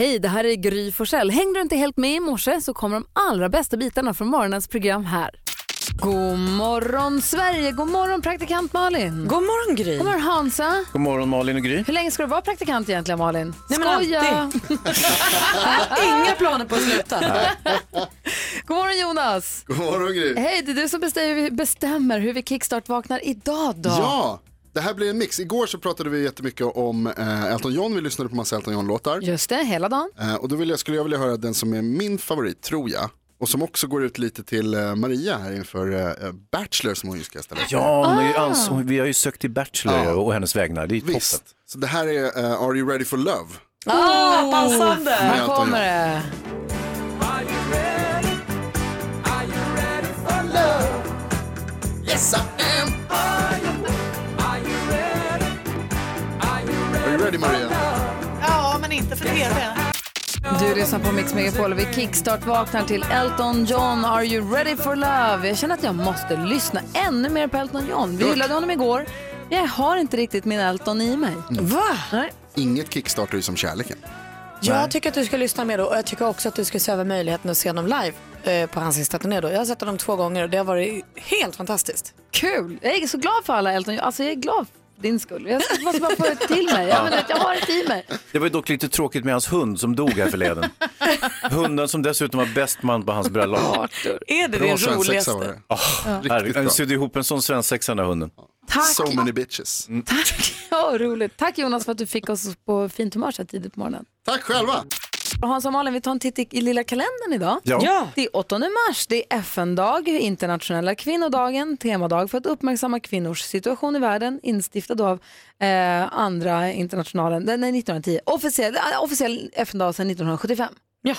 Hej, det här är Gry Forssell. Hängde du inte helt med i morse så kommer de allra bästa bitarna från morgonens program här. God morgon Sverige, god morgon praktikant Malin. God morgon Gry. God morgon Hansa. God morgon Malin och Gry. Hur länge ska du vara praktikant egentligen Malin? Nej, men Skoja! Inga planer på att sluta. God morgon Jonas. God morgon Gry. Hej, det är du som bestämmer, bestämmer hur vi kickstart-vaknar idag då. Ja, det här blir en mix. Igår så pratade vi jättemycket om eh, Elton John. Vi lyssnade på massa Elton John-låtar. Just det, hela dagen. Eh, och då vill jag, skulle jag vilja höra den som är min favorit, tror jag. Och som också går ut lite till eh, Maria här inför eh, Bachelor som hon ju ska ställa upp. Ja, hon är ju Ah. ans- vi har ju sökt till Bachelor Ja. och hennes vägnar. Det är toppen. Visst. Så det här är eh, Are You Ready For Love? Ah, passande. med Här Elton kommer John. det. Ready Maria? Ja, men inte för TV. Du lyssnar på Mix Megapol och vi kickstart-vaknar till Elton John, Are You Ready For Love? Jag känner att jag måste lyssna ännu mer på Elton John. Vi hyllade honom igår, jag har inte riktigt min Elton i mig. Va? Nej. Inget kickstartar ju som kärleken. Jag tycker att du ska lyssna mer då och jag tycker också att du ska se över möjligheten att se honom live eh, på hans sista turné då. Jag har sett honom två gånger och det har varit helt fantastiskt. Kul! Jag är så glad för alla Elton John. Alltså jag är glad din skull. Jag måste bara få det till mig. Jag, menar, att jag har det i mig. Det var ju dock lite tråkigt med hans hund som dog här förleden. Hunden som dessutom var bäst man på hans bröllop. Är det var roligaste? det. Här, Riktigt Han bra. sydde ihop en sån svensexa den hunden. Tack! So many bitches. Tack! Ja, roligt. Tack Jonas för att du fick oss på fint humör så här tidigt på morgonen. Tack själva. Och Hans och Malin, vi tar en titt i, i lilla kalendern idag. Ja. Ja. Det är 8 mars, det är FN-dag, internationella kvinnodagen, temadag för att uppmärksamma kvinnors situation i världen, instiftad av eh, andra internationalen, den är 1910, officiell, eh, officiell FN-dag sedan 1975. Ja.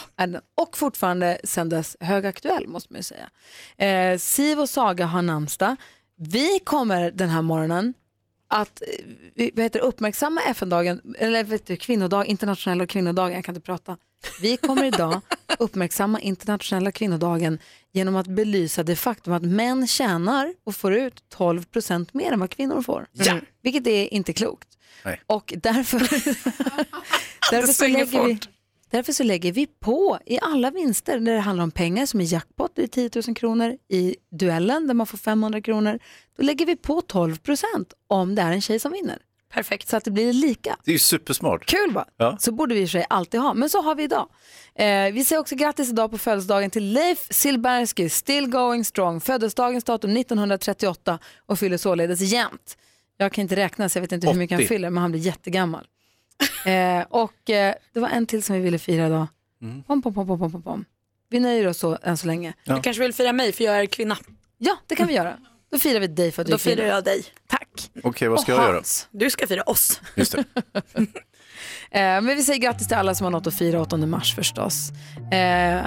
Och fortfarande sedan dess högaktuell måste man ju säga. Eh, Siv och Saga har namnsdag. Vi kommer den här morgonen att eh, vi- vad heter, uppmärksamma FN-dagen, eller vet du, kvinnodag, internationella kvinnodagen, jag kan inte prata. Vi kommer idag uppmärksamma internationella kvinnodagen genom att belysa det faktum att män tjänar och får ut 12 procent mer än vad kvinnor får. Ja. Vilket är inte klokt. Nej. Och därför, därför, så lägger vi, fort. Därför så lägger vi på i alla vinster när det handlar om pengar som är jackpot, det är 10 000 kronor. I duellen där man får 500 kronor, då lägger vi på 12 procent om det är en tjej som vinner. Perfekt. Så att det blir lika. Det är ju supersmart. Kul va? Ja. Så borde vi i och för sig alltid ha, men så har vi idag. Eh, vi säger också grattis idag på födelsedagen till Leif Silbersky, still going strong, föddes dagens datum 1938 och fyller således jämt. Jag kan inte räkna så jag vet inte hur mycket han 80. fyller, men han blir jättegammal. Eh, och eh, det var en till som vi ville fira idag. Pom, pom, pom, pom, pom, pom, pom. Vi nöjer oss så än så länge. Du kanske vill fira mig för jag är kvinna. Ja, det kan vi göra. Då firar vi dig för att du Då är kvinna. firar jag dig. Tack. Okej, vad ska Och jag göra? Hans. Du ska fira oss. Just det. Eh, men vi säger grattis till alla som har något att fira 8 mars förstås. Eh,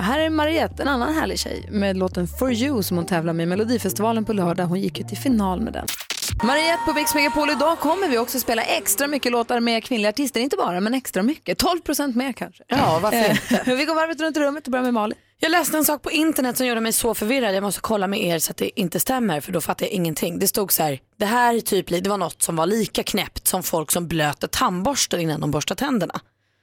här är Mariette, en annan härlig tjej, med låten For You som hon tävlar med i Melodifestivalen på lördag. Hon gick ju till final med den. Mariette på Mix Megapol. Idag kommer vi också spela extra mycket låtar med kvinnliga artister. Inte bara, men extra mycket. 12 procent mer kanske. Ja, varför Eh, vi går varvet runt rummet och börjar med Malin. Jag läste en sak på internet som gjorde mig så förvirrad. Jag måste kolla med er så att det inte stämmer för då fattar jag ingenting. Det stod så här, det här är typ, det var något som var lika knäppt som folk som blöter tandborsten innan de borstar tänderna.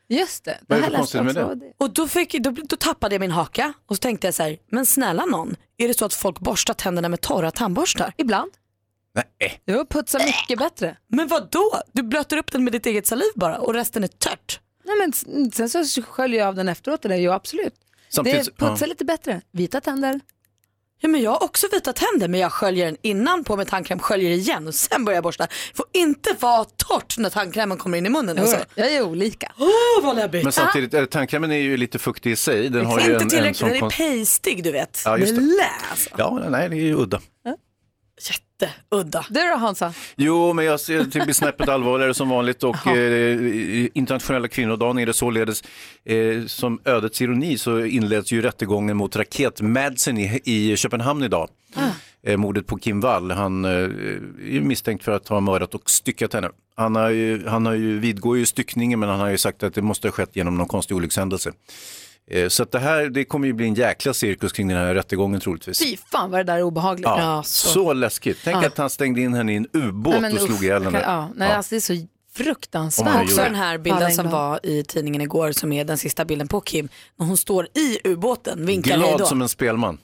Just det. Vad är det här för konstigt med det? Och då, fick, då, då tappade jag min haka och så tänkte jag så här, men snälla någon, är det så att folk borstar tänderna med torra tandborstar? Ibland. Nej. Jo, putsa mycket bättre. Men vad då? Du blöter upp den med ditt eget saliv bara och resten är tört. Nej, men s- sen så sköljer jag av den efteråt. Det är ju absolut. Samtidigt, det putsar lite bättre. Vita tänder. Ja, men jag har också vita tänder men jag sköljer den innan på med tandkräm, sköljer igen och sen börjar jag borsta. får inte vara torrt när tandkrämen kommer in i munnen. Jo, Alltså. jag är olika. Åh vad läbbigt. Men samtidigt, eh, tandkrämen är ju lite fuktig i sig. Den har ju inte en, en tillräckligt, sån den är pastig du vet. Ja, just det. Blä, alltså. Ja, nej, det är ju udda. Jätteudda. Du då Hansa? Jo, men jag ser till bli snäppet allvarligare som vanligt och eh, internationella kvinnodagen är det således. Eh, som ödets ironi så inleds ju rättegången mot raketmadsen i, i Köpenhamn idag. Eh, mordet på Kim Wall, han eh, är misstänkt för att ha mördat och styckat henne. Han, har ju, han har ju, vidgår ju styckningen men han har ju sagt att det måste ha skett genom någon konstig olyckshändelse. Eh, så att det här, det kommer ju bli en jäkla cirkus kring den här rättegången troligtvis. Fy fan vad det där är obehagligt. Ja, Ja, så. så. läskigt. Tänk Ja. att han stängde in henne i en ubåt Nej, men och slog ihjäl henne. Ja, nej, Ja. Alltså, det är så fruktansvärt. Också den här bilden som var i tidningen igår som är den sista bilden på Kim. När hon står i ubåten, vinkar Glad då. som en spelman.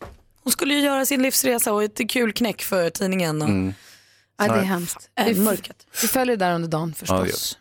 Hon skulle ju göra sin livsresa och ett kul knäck för tidningen. Och, Mm. Ja, det är hemskt. Äh, mörkret. vi följer där under dagen förstås.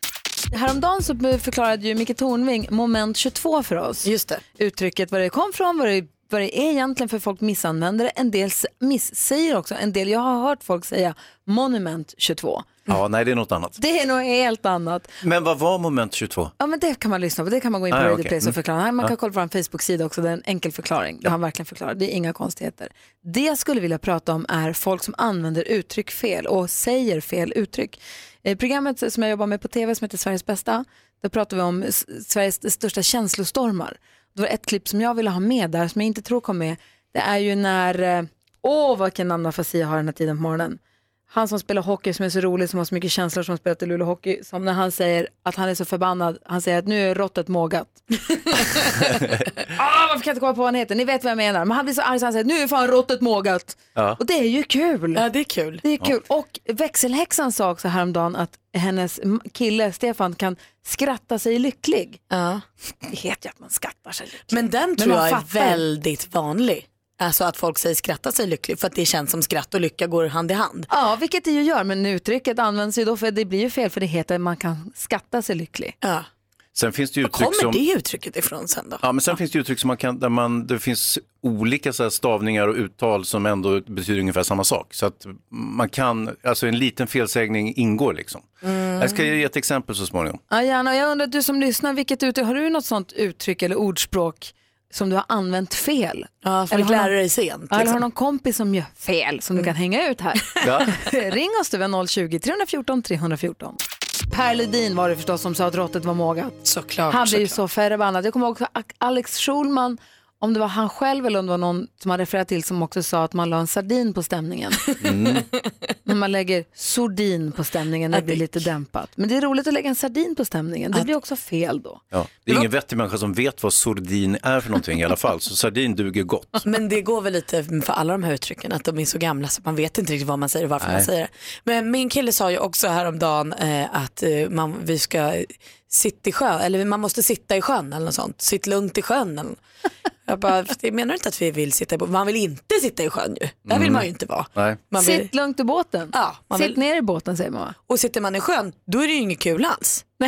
Häromdagen så förklarade ju Micke Tornving moment 22 för oss. Just det. Uttrycket, var det kom från, vad det, vad det är egentligen för folk missanvänder det. En del missäger också, en del, jag har hört folk säga monument 22. Ja, nej det är något annat. Det är något helt annat. Men vad var moment 22? Ja men det kan man lyssna på, det kan man gå in på Ah, Radio. Place och Mm. förklara. Man kan kolla på vår Facebook-sida också, det är en enkel förklaring. Har han verkligen förklarat, det är inga konstigheter. Det jag skulle vilja prata om är folk som använder uttryck fel och säger fel uttryck. I programmet som jag jobbar med på tv som heter Sveriges bästa, där pratar vi om Sveriges största känslostormar. Det var ett klipp som jag ville ha med där som jag inte tror kom med. Det är ju när, eh, åh vilken namnafasi jag har den här tiden på morgonen. Han som spelar hockey som är så rolig, som har så mycket känslor, som har spelat i Luleå Hockey, som när han säger att han är så förbannad, han säger att nu är råttet mågat. varför kan jag inte komma på vad han heter? Ni vet vad jag menar. Men han blir så arg så han säger nu är fan råttet mågat. Ja. Och det är ju kul. Ja, det är kul. Det är kul. Och växelhäxan sa också häromdagen att hennes kille Stefan kan skratta sig lycklig. Ja. Det heter ju att man skrattar sig lycklig. Men den Men tror man jag är fattar. väldigt vanlig. Alltså att folk säger skratta sig lycklig för att det känns som skratt och lycka går hand i hand. Ja, vilket det ju gör, men uttrycket används ju då för det blir ju fel för det heter man kan skatta sig lycklig. Ja. Sen finns det ju Var uttryck kommer som... det uttrycket ifrån sen då? Ja, men sen finns det uttryck som man kan, där man, det finns olika så här, stavningar och uttal som ändå betyder ungefär samma sak. Så att man kan, alltså en liten felsägning ingår liksom. Jag ska ge ett exempel så småningom. Ja, gärna. Jag undrar, du som lyssnar, vilket uttryck, har du något sånt uttryck eller ordspråk som du har använt fel? Ja, för Eller lära dig sent. Eller har Liksom. du någon kompis som gör fel som du kan hänga ut här? Ja. Ring oss, du är 020 314 314. Per Ledin var det förstås som sa att råttet var mågat. Såklart. Han blev ju så förbannad. Jag kommer ihåg Alex Schulman, om det var han själv eller om det var någon som han refererade till som också sa att man la en sardin på stämningen. När man lägger sordin på stämningen när det blir lite dämpat. Men det är roligt att lägga en sardin på stämningen. Det blir också fel då. Ja. Det är ingen vettig människa som vet vad sordin är för någonting i alla fall, så sardin duger gott. Men det går väl lite för alla de här uttrycken att de är så gamla så man vet inte riktigt vad man säger och varför man säger det. Men min kille sa ju också häromdagen eh, att eh, man, vi ska sitta i sjön, eller man måste sitta i sjön eller något sånt. Sitt lugnt i sjön. Eller. Jag bara, det menar inte att vi vill sitta i båten. Man vill inte sitta i sjön ju. Där vill man ju inte vara. Nej. Man vill, Sitt lugnt i båten. Ja, man Sitt vill- ner i båten säger man va? och sitter man i sjön då är det ju inget kul alls.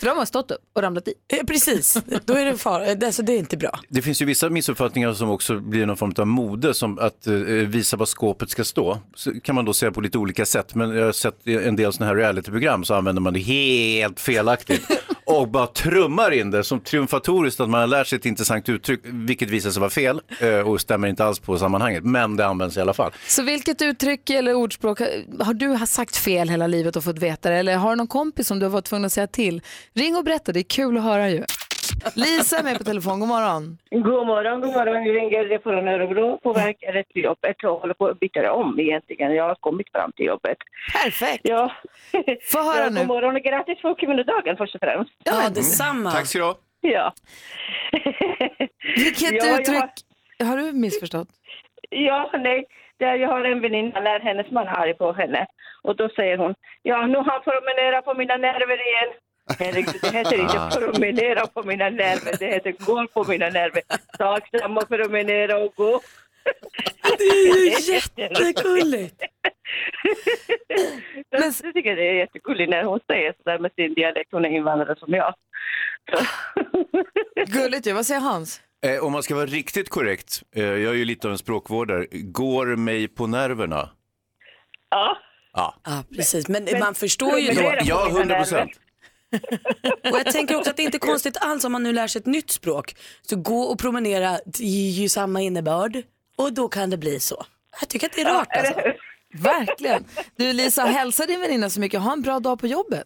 För de har stått upp och ramlat i. Eh, Precis, då är det far, eh, alltså, det är inte bra. Det finns ju vissa missuppfattningar som också blir någon form av mode, som att eh, visa var skåpet ska stå. Så kan man då säga på lite olika sätt, men jag har sett en del sådana här realityprogram så använder man det helt felaktigt och bara trummar in det som triumfatoriskt att man har lärt sig ett intressant uttryck, vilket visar sig vara fel eh, och stämmer inte alls på sammanhanget, men det används i alla fall. Så vilket uttryck eller ordspråk har du sagt fel hela livet och fått veta det? Eller har du någon kompis som du har varit tvungen att säga till? Ring och berätta, det är kul att höra ju. Lisa är med på telefon, god morgon. God morgon, god morgon. Vi ringer från Örebro på väg rätt till jobbet och håller på att byta om egentligen. Jag har kommit fram till jobbet. Perfekt. Ja. Få höra ja, nu. God morgon och grattis på kvinnodagen först och främst. Ja, detsamma. Tack ska du ha. Ja. Vilket Ja, jag- uttryck har du missförstått? Ja, nej. Jag har en väninna när hennes man är arg på henne. Och då säger hon, ja nu har han promenerat på mina nerver igen. Herregud, det heter inte promenera på mina nerver, det heter gå på mina nerver. Tacksam och promenera och gå. Det är ju jättegulligt. Men... Men- Jag tycker det är jättegulligt när hon säger sådär med sin dialekt. Hon är invandrare som jag. Gulligt ju, vad säger Hans? Eh, om man ska vara riktigt korrekt, eh, jag är ju lite av en språkvårdare, går mig på nerverna? Ja, Ja, Ja, precis. Men, man förstår ju då. ja mina 100 procent. Och jag tänker också att det inte är konstigt alls om man nu lär sig ett nytt språk. Så gå och promenera ger ju samma innebörd och då kan det bli så. Jag tycker att det är rart alltså. Verkligen. Du Lisa, hälsa din väninna så mycket. Ha en bra dag på jobbet.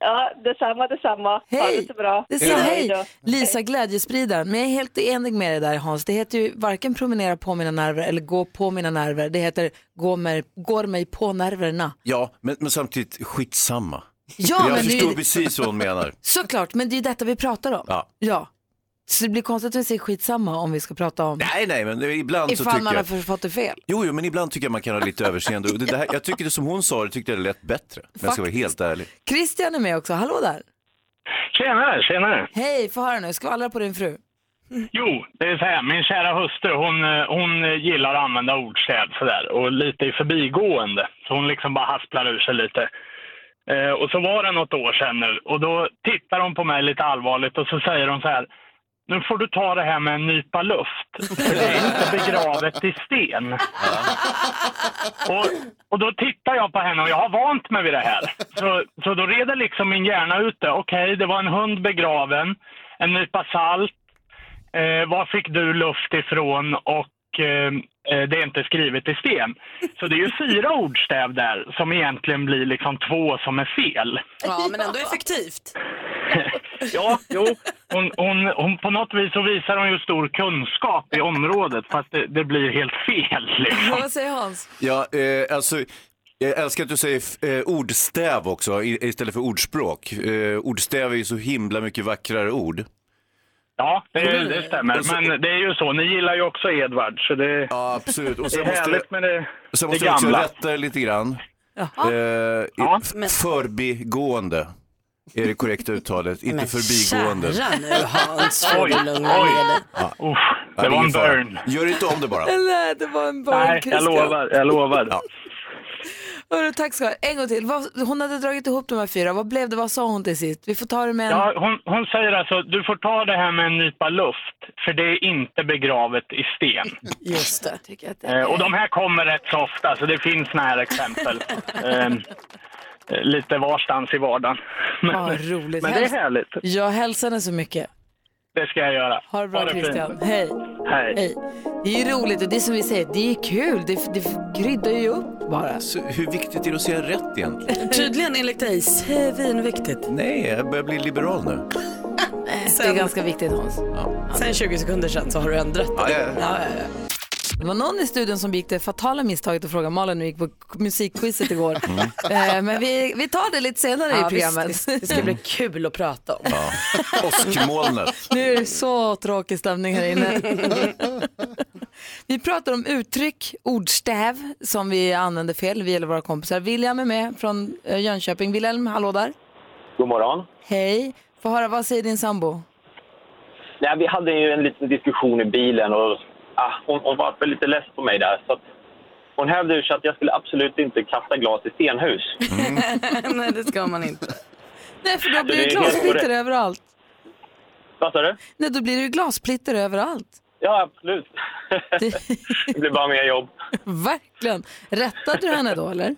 Ja, detsamma, detsamma. Ha Hej! det så bra. Det säger Hej hej. Lisa, glädjespridaren. Men jag är helt enig med dig där Hans. Det heter ju varken promenera på mina nerver eller gå på mina nerver. Det heter gå mig, går mig på nerverna. Ja, men, men samtidigt skitsamma. Ja, jag men det förstår ju- precis vad hon menar. Såklart, men det är ju detta vi pratar om. Ja. ja. Så det blir konstigt att vi säger skitsamma om vi ska prata om Nej, nej, men det- ibland så ifall tycker man har jag... fått det fel. Jo, jo, men ibland tycker jag man kan ha lite överseende. Och det där, jag tycker det som hon sa, det tyckte jag lät bättre. Men jag ska vara helt ärlig. Christian är med också, hallå där. Tjenare, tjenare. Hej, få höra nu, skvallra på din fru. Jo, det är så här. Min kära hustru, hon, eh, hon gillar att använda ordstäv sådär och lite i förbigående. Så hon liksom bara hasplar ur sig lite. Eh, och så var det något år sedan nu och då tittar hon på mig lite allvarligt och så säger hon så här. Nu får du ta det här med en nypa luft, för det är inte begravet i sten. Och, och då tittar jag på henne och jag har vant mig vid det här. Så, så då reder liksom min hjärna ut det. Okej, det var en hund begraven, en nypa salt, Eh, var fick du luft ifrån och eh, det är inte skrivet i sten. Så det är ju fyra ordstäv där som egentligen blir liksom två som är fel. Ja, men ändå effektivt. Ja, jo, hon, hon, hon, på något vis så visar hon ju stor kunskap i området fast det, det blir helt fel. Liksom. Vad säger Hans? Ja, eh, alltså, jag älskar att du säger eh, ordstäv också istället för ordspråk. Eh, ordstäv är ju så himla mycket vackrare ord. Ja, det, det stämmer. Men det är ju så, ni gillar ju också Edvard så det, Ja, absolut. Och det sen är måste, härligt med det, sen det måste jag också gamla. rätta er lite grann. Eh, Ja, men- Förbigående är det korrekta uttalet, inte Men förbigående. kära nu Hans, får Oj, du lugna oj. Uff, Ja, det är var en ingen fara. burn. Gör inte om det bara. Nej, det var en barn Nej, jag Christian. lovar, jag lovar. Ja. Hörru, tack ska ha. En gång till. Vad, hon hade dragit ihop de här fyra. Vad blev det? Vad sa hon till sist? Vi får ta det med en... Ja, hon, hon säger alltså, du får ta det här med en nypa luft, för det är inte begravet i sten. Just det. Tycker att det Eh, och de här kommer rätt så ofta, så det finns såna här exempel. Eh, eh, lite varstans i vardagen. Men, Ja, roligt. men det är härligt. Jag hälsar henne så mycket. Det ska jag göra. Ha det bra fint. Christian. Hej. Hej. Hej. Det är ju roligt och det är som vi säger, det är kul. Det, det kryddar ju upp bara. Så hur viktigt är det att säga rätt egentligen? Tydligen enligt dig svinviktigt. Nej, jag börjar bli liberal nu. Det är ganska viktigt Hans. Sen 20 sekunder sedan så har du ändrat dig. Ja, ja, ja. Ja, ja, ja. Det var någon i studion som gick det fatala misstaget att fråga Malin när vi gick på musikquizet igår. Eh, Men vi, vi tar det lite senare i Ja, programmet. visst. Det ska bli kul att prata om. Åskmolnet. Nu är det så tråkig stämning här inne. Vi pratar om uttryck, ordstäv som vi använder fel, vi eller våra kompisar. William är med från eh, Jönköping. Wilhelm, hallå där. God morgon. Hej. Få höra, vad säger din sambo? Nej, vi hade ju en liten diskussion i bilen och ah, hon, hon var lite less på mig där. Så att hon hävdade ju att jag skulle absolut inte kasta glas i stenhus. Nej, det ska man inte. Nej, för då blir Det det glassplitter överallt. Vad sa du? Nej, då blir det ju glassplitter överallt. Ja, absolut. Det, blir bara mer jobb. verkligen. Rättade du henne då, eller?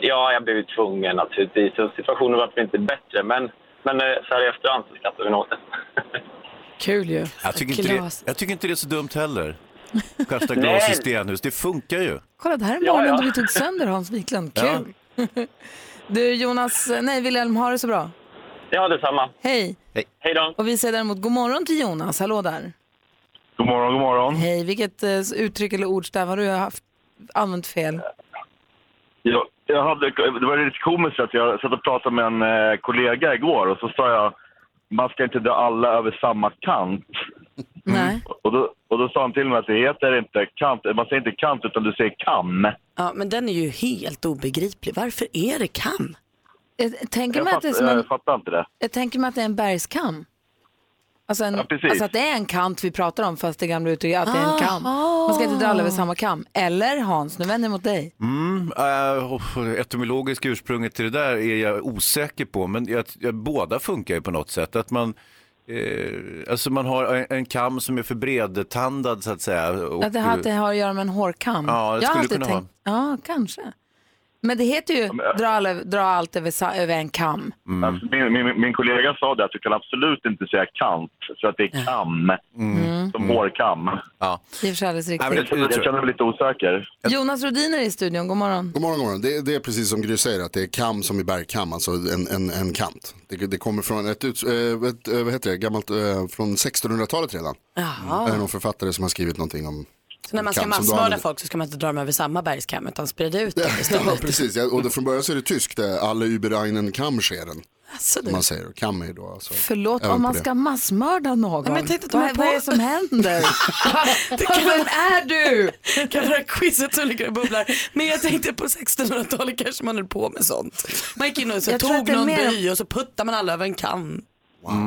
Ja, jag blev tvungen naturligtvis. Så situationen var inte bättre. Men, men eh, så här i efterhand så skrattar vi åt det. Kul ju. Jag tycker, inte det, jag tycker inte det är så dumt heller. Kasta glas i stenhus, det funkar ju. Kolla, det här är Ja, morgonen ja. då vi tog sönder Hans Wiklund. Kul. Du Jonas, nej Wilhelm, har det så bra. Ja, detsamma. Hej. Hej då. Och vi säger däremot god morgon till Jonas. Hallå där. God morgon, god morgon. Hej. Vilket eh, uttryck eller ordstäv har du haft, använt fel? Jag, jag hade, det var lite komiskt att jag satt och pratade med en eh, kollega igår och så sa jag man ska inte dra alla över samma kant. Nej. Och då, och då sa han till mig att det heter inte kant, man säger inte kant utan du säger kam. Ja, men den är ju helt obegriplig. Varför är det kam? Jag tänker Jag, mig att det är fatt, som en, jag fattar inte det. jag tänker mig att det är en bergskam. Alltså, en, Ja, alltså att det är en kant vi pratar om fast det gamla uttrycket att det är en kam. Man ska inte dra alla över samma kam. Eller Hans, nu vänder jag mot dig. Mm, äh, etymologiska ursprunget till det där är jag osäker på, men jag, jag, båda funkar ju på något sätt. Att man, eh, alltså man har en, en kam som är för bredtandad så att säga. Och, Att det, har, att det har att göra med en hårkam. Ja, det Jag skulle kunna tänkt, Ja, kanske. Men det heter ju dra, dra allt över, över en kam. Alltså, min, min, min kollega sa det att du kan absolut inte säga kant, så att det är kam, som hårkam. Ja. För sig alldeles Nej, riktigt. det, det Jag tror jag. känner mig lite osäker. Jonas Rodiner i studion, god morgon. God morgon, god morgon. Det, det är precis som Gry säger att det är kam som i bergkam, alltså en, en, en kant. Det, det kommer från ett, eh, ett eh, vad heter det, gammalt, eh, från 1600-talet redan. Jaha. Det är någon författare som har skrivit någonting om Så när man ska du massmörda använder. folk så ska man inte dra dem över samma bergskam utan sprida ut dem Ja, istället. precis. Ja, och det, från början så är det tyskt, det är alle über einen Kamm scheren. Alltså, som man säger. Kam är då alltså. Förlåt, om man det. ska massmörda någon. men tänkte vad, har vad är det som händer? Vem är du? kan vara quizet som ligger och bubblar. Men jag tänkte på 1600-talet kanske man höll på med sånt. Man gick in och så Jag tog det är någon mer- by och så puttade man alla över en kam.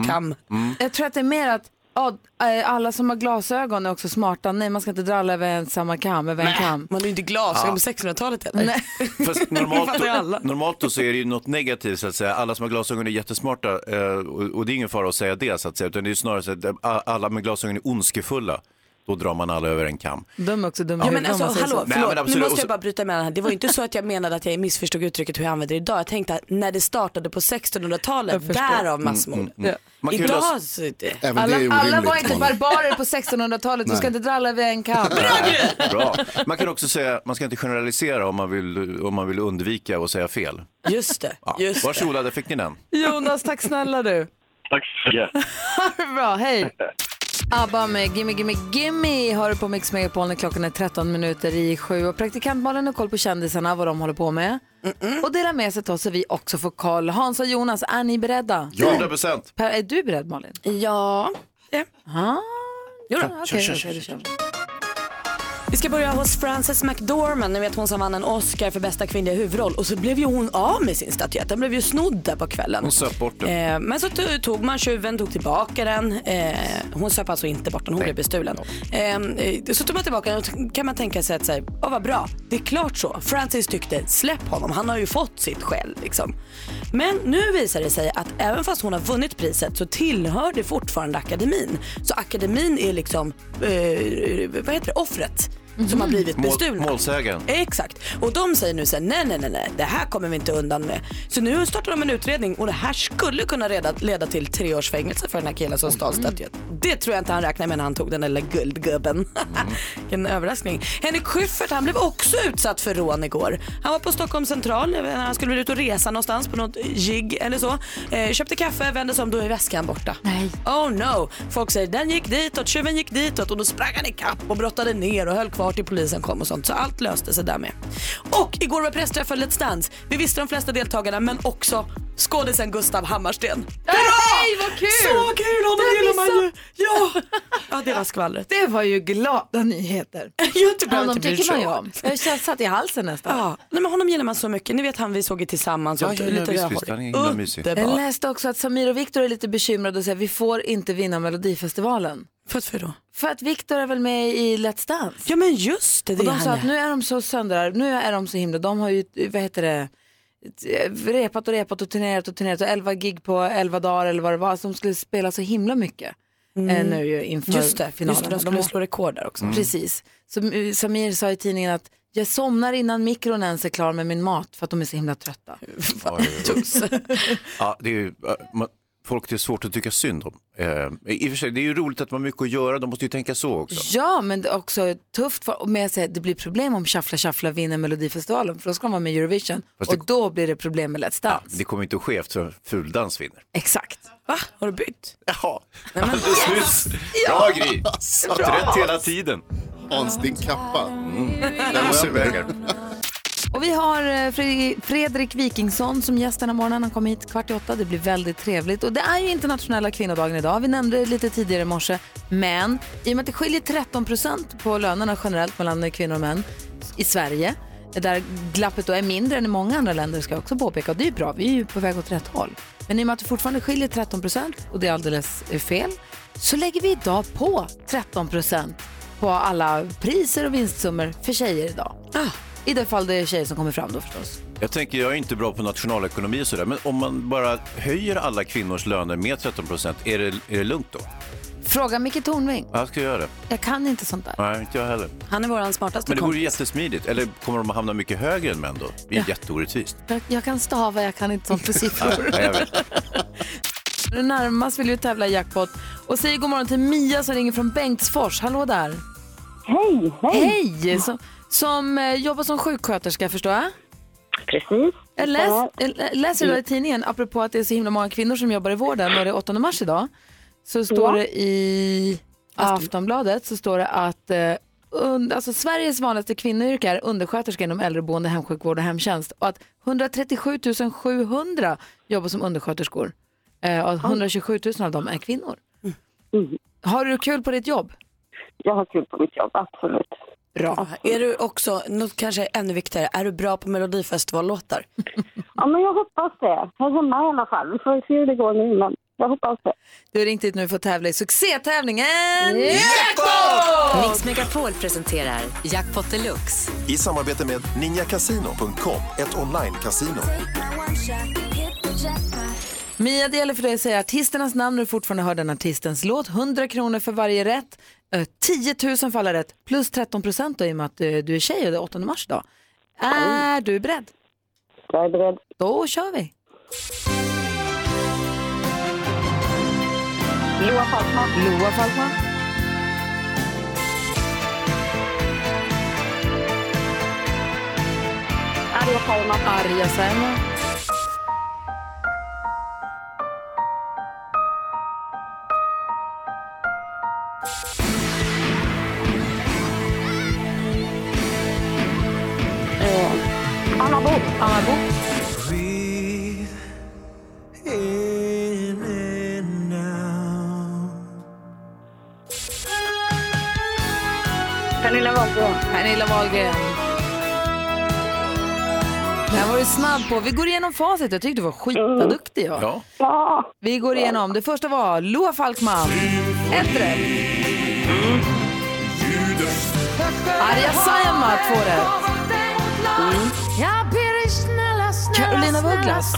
kam. Jag tror att det är mer att ja, eh, alla som har glasögon är också smarta. Nej, man ska inte dra alla över en samma kam, över en kam. Man är inte glasögon på 1600-talet heller. Nej. Fast normalt, alla. normalt då så är det ju något negativt så att säga. Alla som har glasögon är jättesmarta eh, och, det är ingen fara att säga det så att säga. Utan det är snarare så att a- alla med glasögon är ondskefulla. Då drar man alla över en kam. De är också dumma Ja, men alltså, hallå. Nej, men förlåt, nu absolut. måste jag bara bryta med den här. Det var inte så att jag menade att jag missförstod uttrycket hur jag använder det idag. Jag tänkte att när det startade på 1600-talet, därav massmord. Ja. Man kan ju Idag lösa- så. Även Alla, det är alla orimligt. var inte barbarer på 1600-talet, du ska inte dra alla över en kam. Bra. Man kan också säga, man ska inte generalisera om man vill, om man vill undvika att säga fel. Just det. Ja. Just det. Varsågoda, där fick ni den. Jonas, tack snälla du. Tack så mycket. Bra, hej. ABBA med Gimme Gimme Gimme har du på Mix Megapol när klockan är 13 minuter i sju. Och praktikant Malin har koll på kändisarna, vad de håller på med. Och delar med sig till oss så vi också får koll. Hans och Jonas, är ni beredda? 100 procent. Per, är du beredd Malin? Ja. det. Ah. Jo då. Okej, då kör vi. Ska börja hos Frances McDormand, ni vet hon som vann en Oscar för bästa kvinnliga huvudroll och så blev ju hon av med sin statyett, den blev ju snodd där på kvällen. Hon söp bort den. Eh, men så to- tog man tjuven, tog tillbaka den. Eh, hon söp alltså inte bort den, hon blev bestulen. Eh, så tog man tillbaka den och kan man tänka sig att säga, oh, vad bra, det är klart så. Francis tyckte, släpp honom, han har ju fått sitt skäll. Liksom. Men nu visar det sig att även fast hon har vunnit priset så tillhör det fortfarande akademin. Så akademin är liksom, eh, vad heter det, offret som har blivit Mål, bestulna. målsägaren. Exakt. Och de säger nu så här, nej, nej, nej, nej, det här kommer vi inte undan med. Så nu startar de en utredning och det här skulle kunna leda, leda till tre års fängelse för den här killen som stal statyett. Det tror jag inte han räknar med när han tog den där lilla guldgubben. Vilken överraskning. Henrik Schyffert, han blev också utsatt för rån igår. Han var på Stockholm central, han skulle väl ut och resa någonstans på något jigg eller så. Eh, köpte kaffe, vände sig om, då är väskan borta. Nej. Oh no. Folk säger den gick ditåt, tjuven gick ditåt och då sprang han ikapp och brottade ner och höll kvar till polisen kom och sånt. Så allt löste sig därmed. Och igår var pressträffen Let's Dance. Vi visste de flesta deltagarna men också skådisen Gustav Hammarsten. Nej, vad kul! Så kul, honom gillar man ju. Ja. ja, det var skvallret. Det var ju glada nyheter. Jag Honom tycker man ju om. Jag har satt i halsen nästan. Ja, nej, men honom gillar man så mycket. Ni vet han vi såg i tillsammans. Ja, och ja, ja, lite visst, visst, han är himla mysig. Jag Underbar. läste också att Samir och Viktor är lite bekymrade och säger vi får inte vinna Melodifestivalen. För att för då? För att Viktor är väl med i Let's Dance. Ja men just det, det och är de sa han att nu är de så söndrar, nu är de så himla, de har ju, vad heter det, repat och repat och turnerat och turnerat och 11 gig på 11 dagar eller vad det var, så de skulle spela så himla mycket eh, nu ju inför Mm. Just det, finalen. just det, de skulle slå rekord där också. Precis. Så eh, Samir sa i tidningen att jag somnar innan mikron ens är klar med min mat för att de är så himla trötta. Ja, det är ju, man, folk det är svårt att tycka synd om. Eh, I och för sig, det är ju roligt att man har mycket att göra, de måste ju tänka så också. Ja, men det är också tufft för, med att säga att det blir problem om Shuffla Shuffla vinner Melodifestivalen för då ska de vara med i Eurovision Fast det- och då blir det problem med Let's Dance. Det kommer inte att ske eftersom Fuldans vinner. Exakt. Va? Har du bytt? Jaha, alldeles nyss. Bra Gry, haft rätt hela tiden. Hans, din kappa. Den måste iväg här. Och vi har eh, Fredrik Wikingsson som gäst den här morgonen. Han kom hit kvart i åtta. Det blir väldigt trevligt. Och det är ju internationella kvinnodagen idag. Vi nämnde det lite tidigare i morse. Men i och med att det skiljer 13 procent på lönerna generellt mellan kvinnor och män i Sverige, där glappet då är mindre än i många andra länder ska jag också påpeka. Och det är ju bra, vi är ju på väg åt rätt håll. Men i och med att det fortfarande skiljer 13 procent och det är alldeles eh, fel, så lägger vi idag på 13 procent på alla priser och vinstsummor för tjejer idag. Ah. I det fall det är tjejer som kommer fram då förstås. Jag tänker, jag är inte bra på nationalekonomi och sådär, men om man bara höjer alla kvinnors löner med 13 procent, är det, är det lugnt då? Fråga Micke Tornving. Ja, jag ska göra det. Jag kan inte sånt där. Nej, inte jag heller. Han är våran smartaste Men det vore kompis. jättesmidigt. Eller kommer de att hamna mycket högre än män då? Det är jätteorättvist. Jag, jag kan stava, jag kan inte sånt med siffror. Ja, jag vet. Nu närmast vill vi tävla i jackpot. Och säger god morgon till Mia som ringer från Bengtsfors. Hallå där. Hej, hej. Hej! Som, som eh, jobbar som sjuksköterska förstår jag. Precis. Jag läs, jag läser idag i tidningen, apropå att det är så himla många kvinnor som jobbar i vården och det är 8 mars idag. Så står Ja. det i Aftonbladet så står det att eh, und, alltså Sveriges vanligaste kvinnoyrke är undersköterska inom äldreboende, hemsjukvård och hemtjänst. Och att 137 700 jobbar som undersköterskor. Eh, och 127 000 av dem är kvinnor. Har du kul på ditt jobb? Jag har kul på mitt jobb, absolut. Bra. Är du också, något kanske ännu viktigare, är du bra på melodifestivallåtar? Ja, men jag hoppas det. Jag är hemma i alla fall. Vi får se hur det går nu, men jag hoppas det. Du har ringt hit nu för att tävla i succétävlingen Mix Megapol presenterar Jackpot Deluxe. I samarbete med ninjakasino.com, ett online-casino. Mia, det gäller för dig att säga artisternas namn när du fortfarande hör den artistens låt. 100 kronor för varje rätt. Eh, 10 000 för alla rätt. Plus 13 procent i och med att eh, du är tjej och det är 8 mars idag. Är du beredd? Jag är beredd. Då kör vi. Loa Falkman. Loa Falkman. Arja Saijonmaa. Arja Saijonmaa. Book. Pernilla Wahlgren. Pernilla Wahlgren. Det här var du snabb på. Vi går igenom facit. Jag tyckte du var skitduktig. Ja. Ja. Ja, Vi går igenom. Det första var Loa Falkman. Ett rätt. Arja Saijonmaa, två rätt. Carolina af Ugglas.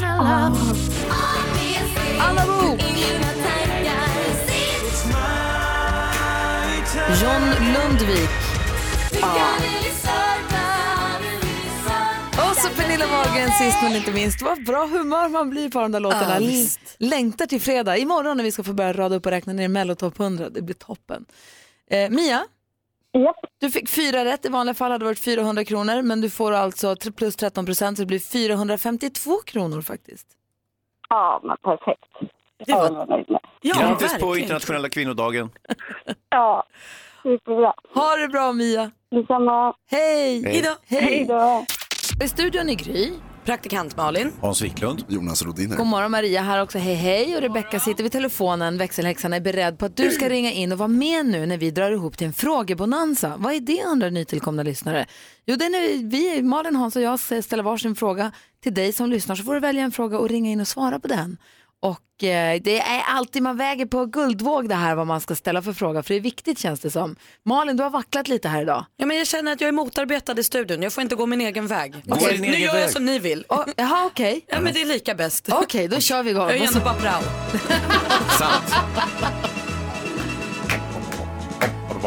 Anna Book. John Lundvik. Och så Pernilla Wahlgren sist men inte minst. Vad bra humör man blir på de där låtarna. Visst. Längtar till fredag. Imorgon när vi ska få börja rada upp och räkna ner Mellotopp 100. Det blir toppen. Eh, Mia, Japp. du fick fyra rätt. I vanliga fall hade det varit 400 kronor. Men du får alltså plus 13 procent så det blir 452 kronor faktiskt. Ja, men perfekt. Det var- Ja, Grattis på internationella kvinnodagen. Ja, superbra. Ha det bra Mia. Detsamma. Hej! Hej då. Hej då. I studion i Gry. Praktikant Malin. Hans Wiklund. Jonas Rodiner. God morgon Maria här också. Hej hej. Och Rebecka sitter vid telefonen. Växelhäxan är beredd på att du ska ringa in och vara med nu när vi drar ihop till en frågebonanza. Vad är det undrar nytillkomna lyssnare? Jo, det är när vi, Malin, Hans och jag ställer varsin fråga till dig som lyssnar så får du välja en fråga och ringa in och svara på den. Och eh, det är alltid man väger på guldvåg det här vad man ska ställa för fråga för det är viktigt känns det som. Malin, du har vacklat lite här idag. Ja, men jag känner att jag är motarbetad i studion. Jag får inte gå min egen väg. Din nu egen gör jag väg. som ni vill. Oh, jaha, okej. Ja, men det är lika bäst. Okej, då kör vi igång. Jag är ändå bara prao. Sant.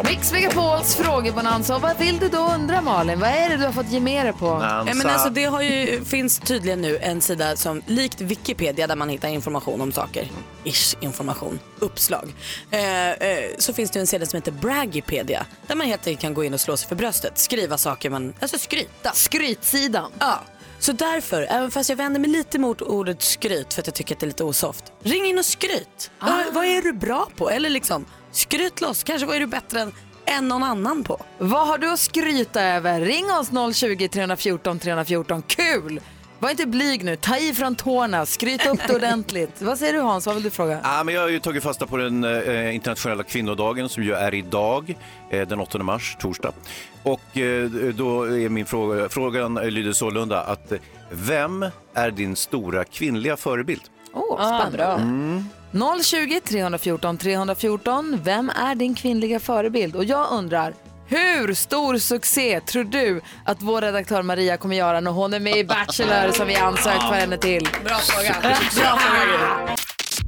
Mix Megapols frågebonanza. Och vad vill du då undra Malin? Vad är det du har fått ge med dig på? Ja, men alltså, det har ju, finns tydligen nu en sida som likt Wikipedia där man hittar information om saker. Ish information, uppslag. Eh, eh, så finns det en sida som heter Braggipedia där man helt enkelt kan gå in och slå sig för bröstet. Skriva saker man, alltså skryta. Skrytsidan. Ja. Så därför, även fast jag vänder mig lite mot ordet skryt för att jag tycker att det är lite osoft. Ring in och skryt. Ah. Vad, vad är du bra på? Eller liksom, skryt loss. Kanske vad är du bättre än, än någon annan på? Vad har du att skryta över? Ring oss 020 314 314. Kul! Var inte blyg nu. Ta i från tårna. Skryt upp det ordentligt. Vad säger du Hans? Vad vill du fråga? Ja, men jag har ju tagit fasta på den eh, internationella kvinnodagen som ju är idag, eh, den 8 mars, torsdag. Och eh, då är min fråga, frågan lyder sålunda att eh, vem är din stora kvinnliga förebild? Åh, spännande. 020 314 314. Vem är din kvinnliga förebild? Och jag undrar, hur stor succé tror du att vår redaktör Maria kommer göra när hon är med i Bachelor som vi ansökt för henne till? Bra fråga. Bra fråga.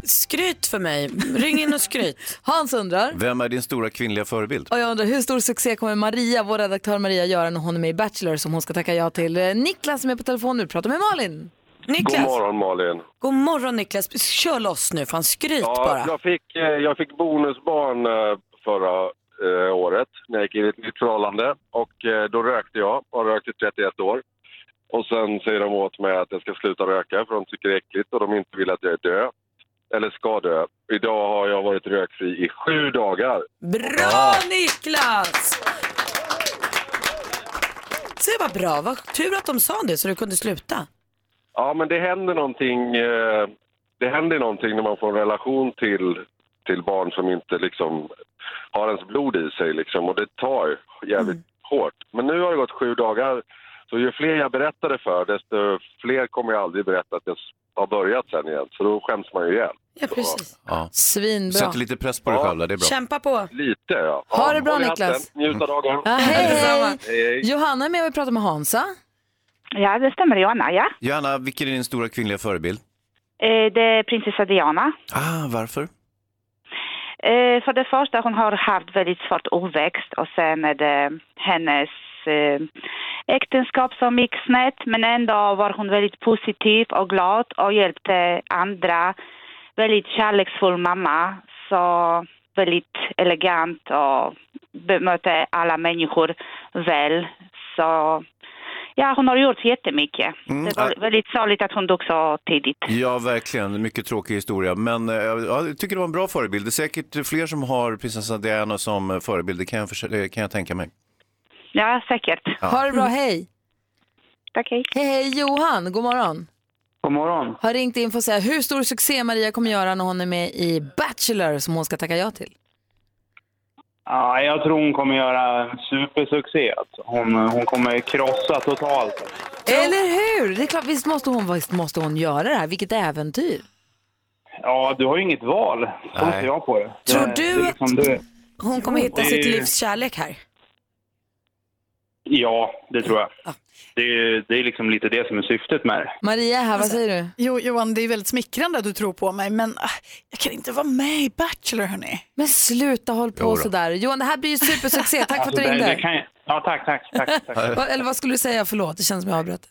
Skryt för mig. Ring in och skryt. Hans undrar, Vem är din stora kvinnliga förebild? och jag undrar hur stor succé kommer Maria, vår redaktör Maria göra när hon är med i Bachelor som hon ska tacka ja till? Eh, Niklas som är på telefon nu, pratar med Malin. Niklas. God morgon Malin. God morgon Niklas. Kör loss nu, fan skryt Ja, bara. jag, fick, eh, jag fick bonusbarn eh, förra eh, året när jag gick in i ett nytt förhållande. Och eh, då rökte jag och rökt i 31 år. Och sen säger de åt mig att jag ska sluta röka för de tycker det är äckligt och de inte vill att jag död. Eller ska dö. Idag har jag varit rökfri i sju dagar. Bra Niklas! Se vad bra, vad tur att de sa det så du kunde sluta. Ja, men det händer någonting. Eh, det händer någonting när man får en relation till, till barn som inte liksom har ens blod i sig liksom. Och det tar jävligt hårt. Men nu har det gått sju dagar. Så ju fler jag berättade för, desto fler kommer jag aldrig berätta att jag har börjat sen igen. Så då skäms man ju ihjäl. Ja, precis. Ja. Svinbra. Sätter lite press på dig själv där, det är bra. Kämpa på. Lite ja. Ha ja, det bra, Niklas. Njut av dagen. Ja, hej, hej. Hej, hej. Johanna är med och vi pratar med Hansa. Ja, det stämmer Johanna, ja. Johanna, vilken är din stora kvinnliga förebild? Eh, Det är prinsessa Diana. Ah, varför? Eh, För det första, hon har haft väldigt svårt uppväxt och sen är det hennes eh, äktenskap som gick snett men ändå var hon väldigt positiv och glad och hjälpte andra. Väldigt kärleksfull mamma, så väldigt elegant och bemötte alla människor väl. Så ja, hon har gjort jättemycket. Mm, Det var väldigt sorgligt att hon dog så tidigt. Ja, verkligen. En Mycket tråkig historia. Men eh, ja, jag tycker det var en bra förebild. Det är säkert fler som har prinsessa Diana som förebild. Det kan jag, kan jag tänka mig. Ja, säkert. Ja. Ha det bra, hej. Tack, hej. Hej, hej. Johan, god morgon. God morgon. Har ringt in för att säga hur stor succé Maria kommer göra när hon är med i Bachelor som hon ska tacka ja till. Ja, jag tror hon kommer göra supersuccé. Alltså. Hon, hon kommer krossa totalt. Eller hur? Det är klart, visst måste hon, visst måste hon göra det här. Vilket äventyr. Ja, du har ju inget val. Så ser jag på det. Tror du liksom det. Hon kommer hitta sitt livs kärlek här. Ja, det tror jag. Det är, det är liksom lite det som är syftet med det. Maria här, vad säger du? Jo, Johan, det är väldigt smickrande att du tror på mig, men ah, jag kan inte vara med i Bachelor, hörni. Men sluta håll på sådär. Johan, det här blir ju supersuccé. Tack för att Alltså, du det- ringde. det kan jag- Ja, tack, tack, tack. tack. Eller vad skulle du säga? Förlåt, det känns som jag avbröt.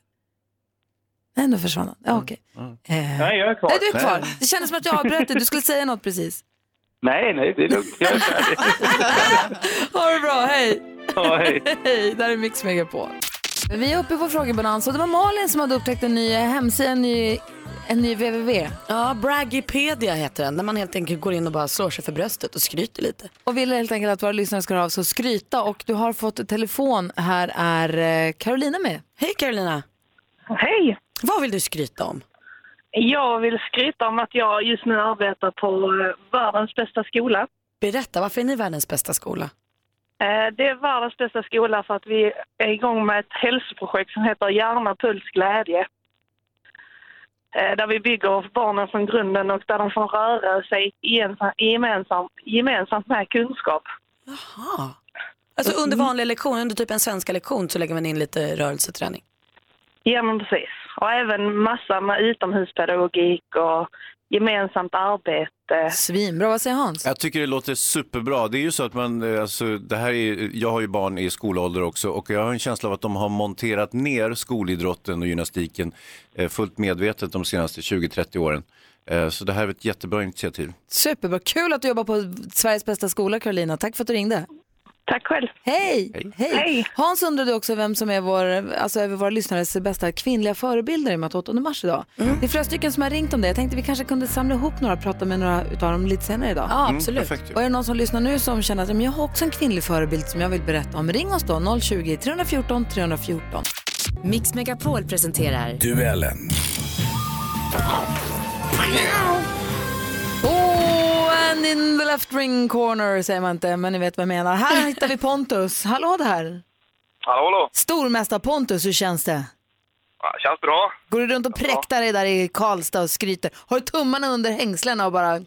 Nej, nu försvann han. Ja, okej. Eh, Nej, jag är kvar. Nej, du är kvar. Det kändes som att jag avbröt dig. Du skulle säga något precis. Nej, nej, det är lugnt. Jag är färdig. Ha det bra, hej! Ja, hej. Hej, där är Mix Megapol. Vi är uppe på frågebalans och det var Malin som hade upptäckt en ny hemsida, en ny, en ny www. Ja, Braggipedia heter den, där man helt enkelt går in och bara slår sig för bröstet och skryter lite. Och vill helt enkelt att våra lyssnare ska höra av sig och skryta och du har fått telefon. Här är eh, Carolina med. Hej Carolina! Hej! Vad vill du skryta om? Jag vill skryta om att jag just nu arbetar på eh, världens bästa skola. Berätta, varför är ni världens bästa skola? Eh, Det är världens bästa skola för att vi är igång med ett hälsoprojekt som heter Hjärna, puls, glädje. Eh, Där vi bygger barnen från grunden och där de får röra sig gemensam- gemensamt, gemensamt med kunskap. Jaha. Alltså under vanliga lektioner, under typ en svenska lektion så lägger man in lite rörelseträning. Ja, men precis. Och även massa med utomhuspedagogik och gemensamt arbete. Svinbra, vad säger Hans? Jag tycker det låter superbra. Det är ju så att man, eh, alltså, det här är, jag har ju barn i skolålder också och jag har en känsla av att de har monterat ner skolidrotten och gymnastiken eh, fullt medvetet de senaste 20-30 åren. Eh, Så det här är ett jättebra initiativ. Superbra, kul att du jobbar på Sveriges bästa skola Carolina. Tack för att du ringde. Tack själv. Hej! Hej. Hej. Hans undrade också vem som är vår, alltså över våra lyssnares bästa kvinnliga förebilder i och med att 8 mars idag. Det är flera stycken som har ringt om det. Jag tänkte vi kanske kunde samla ihop några och prata med några utav dem lite senare idag. Ja, absolut. perfekt ju. Och är det någon som lyssnar nu som känner att "Men jag har också en kvinnlig förebild som jag vill berätta om, ring oss då 020-314 314. Mix Megapol presenterar Duellen. Oh, and in the left ring corner säger man inte, men ni vet vad jag menar. Här hittar vi Pontus. Hallå där! Hallå, hallå. Stormästare Pontus, hur känns det? Ja, känns bra. Går du runt och präktar dig där i Karlstad och skryter? Har du tummarna under hängslena och bara Ja,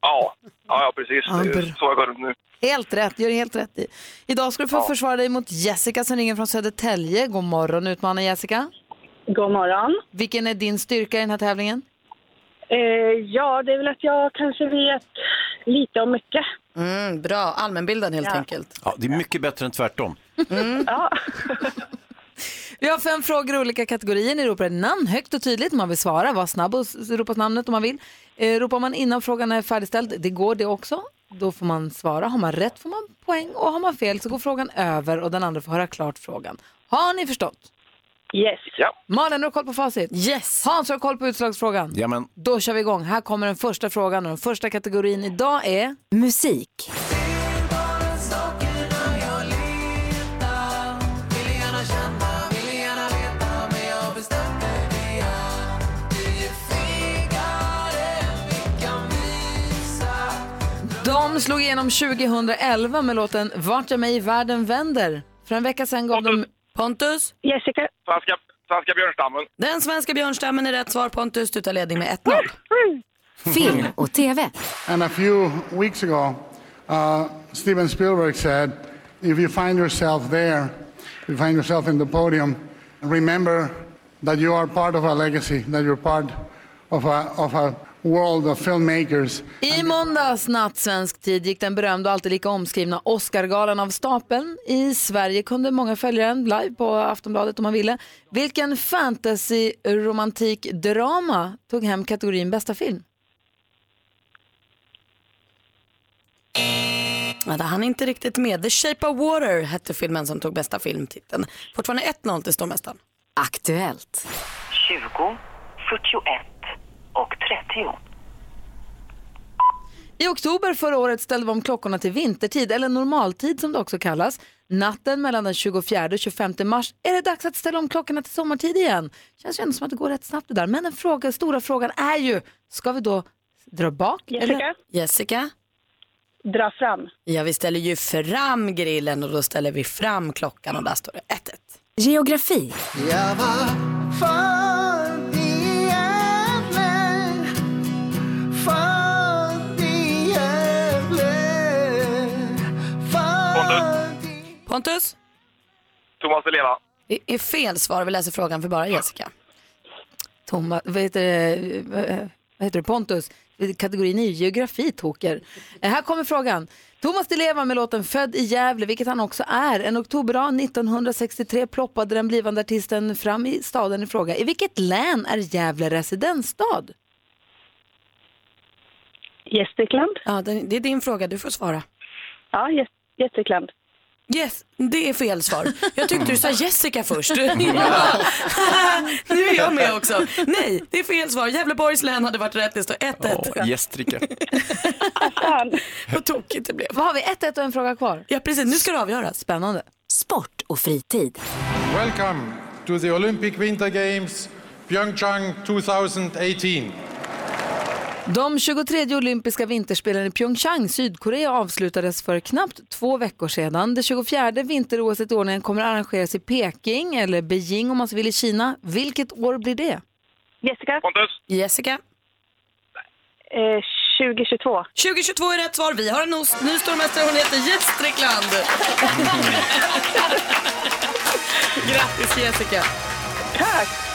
ja, ja precis. Ja, Det är så jag går runt nu. helt rätt, gör helt rätt i. Idag ska du få försvara dig mot Jessica som ringer från Södertälje. God morgon utmanar Jessica. God morgon. Vilken är din styrka i den här tävlingen? Eh, ja, det är väl att jag kanske vet lite om mycket. Mm, bra, allmänbildad helt Ja. enkelt. Ja, det är mycket bättre än tvärtom. Ja. Vi har fem frågor i olika kategorier. Ni ropar ett namn högt och tydligt om man vill svara. Var snabb och s- ropa namnet om man vill. Eh, ropar man innan frågan är färdigställd, det går det också. Då får man svara. Har man rätt får man poäng och har man fel så går frågan över och den andra får höra klart frågan. Har ni förstått? Yes. Ja. Malin, har du koll på facit? Yes. Hans, har du koll på utslagsfrågan? Jamen. Då kör vi igång. Här kommer den första frågan och den första kategorin idag är musik. De slog igenom 2011 med låten Vart jag mig i världen vänder. För en vecka sedan gav de Pontus? Jessica. Svenska, svenska björnstammen. Den svenska björnstammen är rätt svar. Pontus, du tar ledning med 1-0. Film och TV. And a few weeks ago, uh, Steven Spielberg said, if you find yourself there, if you find yourself in the podium, remember that you are part of a legacy, that you're part of a, of a world of filmmakers. I måndags natt svensk tid gick den berömda och alltid lika omskrivna Oscargalan av stapeln. I Sverige kunde många följa den live på Aftonbladet om man ville. Vilken fantasy romantik drama tog hem kategorin bästa film? Ja, det hann inte riktigt med. The Shape of Water hette filmen som tog bästa filmtiteln. Fortfarande 1-0 till stormästaren. Aktuellt. 20, 41 och 30. I oktober förra året ställde vi om klockorna till vintertid, eller normaltid som det också kallas. Natten mellan den 24 och 25 mars är det dags att ställa om klockorna till sommartid igen. Känns ju ändå som att det går rätt snabbt det där. Men den fråga, stora frågan är ju, ska vi då dra bak? Jessica? Jessica? Dra fram. Ja, vi ställer ju fram grillen och då ställer vi fram klockan och där står det 1-1. Geografi. Jag var född Pontus? Thomas Di Leva. Det är fel svar. Vi läser frågan för bara Jessica. Thomas, vad heter det, vad heter det, Pontus? Kategorin är geografi, toker. Eh, Här kommer frågan. Thomas Di Leva med låten Född i Gävle, vilket han också är. En oktoberdag 1963 ploppade den blivande artisten fram i staden i fråga. I vilket län är Gävle residensstad? Gästrikland. Ja, det är din fråga. Du får svara. Ja, Gäst- Gästrikland. Yes, det är fel svar. Jag tyckte du sa Jessica först. Nu är jag med också. Nej, det är fel svar. Gävleborgs län hade varit rätt. Det står 1-1. Gästrika. Vad tokigt det blev. Vad har vi? 1-1 och en fråga kvar. Ja, precis. Nu ska det avgöras. Spännande. Sport och fritid. Welcome to the Olympic Winter Games Pyeongchang 2018. De 23 olympiska vinterspelen i Pyeongchang, Sydkorea avslutades för knappt två veckor sedan. Det 24 vinter-OS i ordningen kommer att arrangeras i Peking, eller Beijing om man så vill i Kina. Vilket år blir det? Jessica? Pontus? Jessica? Eh, 2022. 2022 är rätt svar. Vi har en ny stormästare. Hon heter Gästrikland. Grattis Jessica. Tack.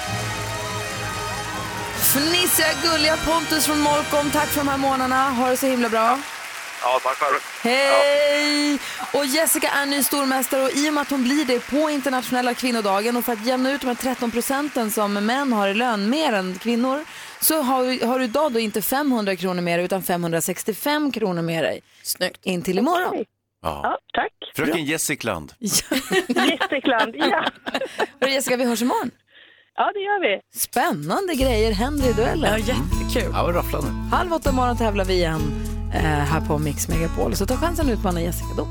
Fnissiga, gulliga Pontus från Molkom, tack för de här månaderna. Ha det så himla bra. Ja, tack själv. Hej! Och Jessica är ny stormästare och i och med att hon blir det på internationella kvinnodagen och för att jämna ut de här 13 procenten som män har i lön mer än kvinnor så har, har du idag då inte 500 kronor mer utan 565 kronor med dig. Snyggt. In till imorgon. Ja. tack. Fröken Gästrikland. Gästrikland, ja. Hörru Jessica, vi hörs imorgon. Ja, det gör vi. Spännande grejer händer i duellen. Ja, jättekul. Ja, vad rafflande. Halv åtta imorgon tävlar vi igen eh, här på Mix Megapol. Så ta chansen att utmana Jessica då.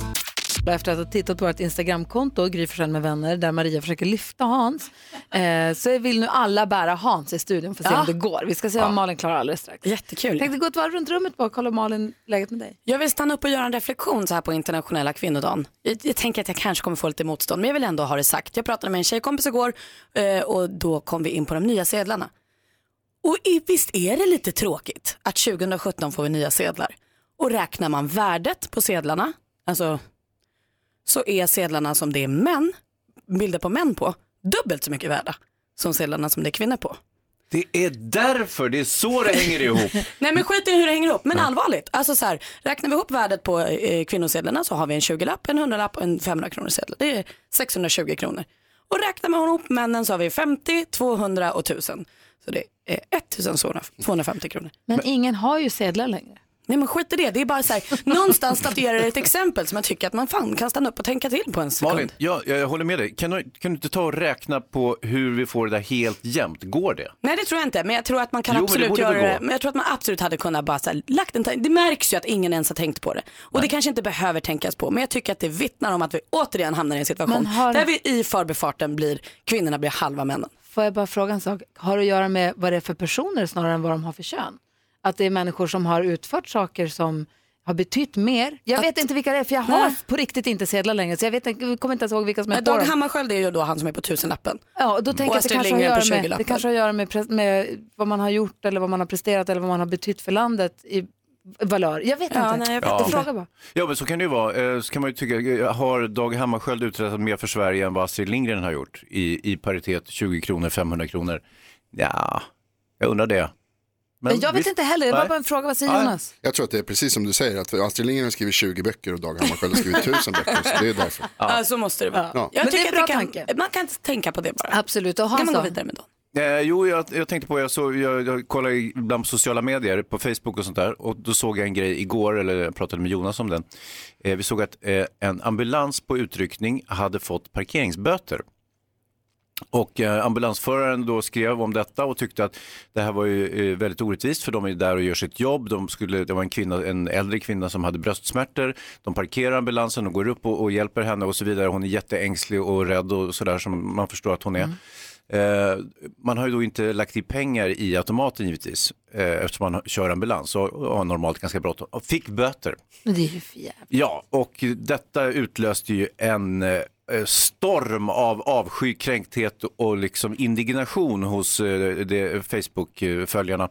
Efter att ha tittat på vårt Instagramkonto, Gry Forssell med vänner, där Maria försöker lyfta Hans, eh, så vill nu alla bära Hans i studion för att se Ja. om det går. Vi ska se om Malin klarar alldeles strax. Jättekul. Tänkte gå ett varv runt rummet bara och kolla Malin, läget med dig. Jag vill stanna upp och göra en reflektion så här på internationella kvinnodagen. Jag, jag tänker att jag kanske kommer få lite motstånd, men jag vill ändå ha det sagt. Jag pratade med en tjejkompis igår eh, och då kom vi in på de nya sedlarna. Och visst är det lite tråkigt att 2017 får vi nya sedlar. Och räknar man värdet på sedlarna, alltså så är sedlarna som det är män, bilder på män på, dubbelt så mycket värda som sedlarna som det är kvinnor på. Det är därför, det är så det hänger ihop. Nej men skit i hur det hänger ihop. Men allvarligt, alltså så här, räknar vi ihop värdet på eh, kvinnosedlarna så har vi en 20-lapp, en 100-lapp och en 500 kronor sedel. Det är 620 kronor. Och räknar man ihop männen så har vi 50, 200 och 1000. Så det är 1250 kronor. Men ingen har ju sedlar längre. Nej men skit i det, det är bara så här, någonstans statuerar det ett exempel som jag tycker att man fan kan stanna upp och tänka till på en sekund. Malin, ja, jag håller med dig. Kan du, kan du inte ta och räkna på hur vi får det där helt jämnt? Går det? Nej det tror jag inte, men jag tror att man kan Jo, men det absolut borde göra det. Men jag tror att man absolut hade kunnat bara så här, lagt en Det märks ju att ingen ens har tänkt på det. Och det kanske inte behöver tänkas på. Men jag tycker att det vittnar om att vi återigen hamnar i en situation har- där vi i förbifarten blir, kvinnorna blir halva männen. Får jag bara fråga en sak? Har det att göra med vad det är för personer snarare än vad de har för kön? Att det är människor som har utfört saker som har betytt mer. Jag vet inte vilka det är för jag har Nej. på riktigt inte sedlar längre så jag vet, inte- jag kommer inte ens ihåg vilka som är Men på Dag. Hammarskjöld är ju då han som är på tusenlappen. Ja, och då tänker jag att det kanske, har att med, det 20-lappen. kanske har att göra med, med vad man har gjort eller vad man har presterat eller vad man har betytt för landet i valör. Jag vet Ja, inte. nej, jag inte. frågar bara. Ja, men så kan det ju vara. Eh, Så kan man ju tycka, eh, har Dag Hammarskjöld uträttat mer för Sverige än vad Astrid Lindgren har gjort i, i paritet 20 kronor, 500 kronor? Ja, jag undrar det. Men jag vet inte heller, det var bara en fråga. Vad säger Nej. Jonas? Jag tror att det är precis som du säger, att Astrid Lindgren har skrivit 20 böcker och Dag Hammarskjöld har skrivit 1000 böcker. Så det är därför. Ja. så måste det vara. Ja. Jag Men det är tycker bra kan, tanke. man kan inte tänka på det bara. Absolut. Och kan man gå vidare med dem. Eh, jo, jag, jag tänkte på, jag, såg, jag, jag kollar ibland på sociala medier, på Facebook och sånt där. Och då såg jag en grej igår, eller jag pratade med Jonas om den. Eh, vi såg att eh, en ambulans på utryckning hade fått parkeringsböter. Och eh, ambulansföraren då skrev om detta och tyckte att det här var ju eh, väldigt orättvist för de är där och gör sitt jobb. De skulle, det var en, kvinna, en äldre kvinna som hade bröstsmärtor. De parkerar ambulansen och går upp och, och hjälper henne och så vidare. Hon är jätteängslig och rädd och sådär som man förstår att hon är. Eh, man har ju då inte lagt i pengar i automaten givetvis eh, eftersom man kör ambulans och, och har normalt ganska bråttom. Fick böter. Men det är ju för jävligt. Ja, och detta utlöste ju en eh, storm av avsky, kränkthet och liksom indignation hos eh, Facebook-följarna.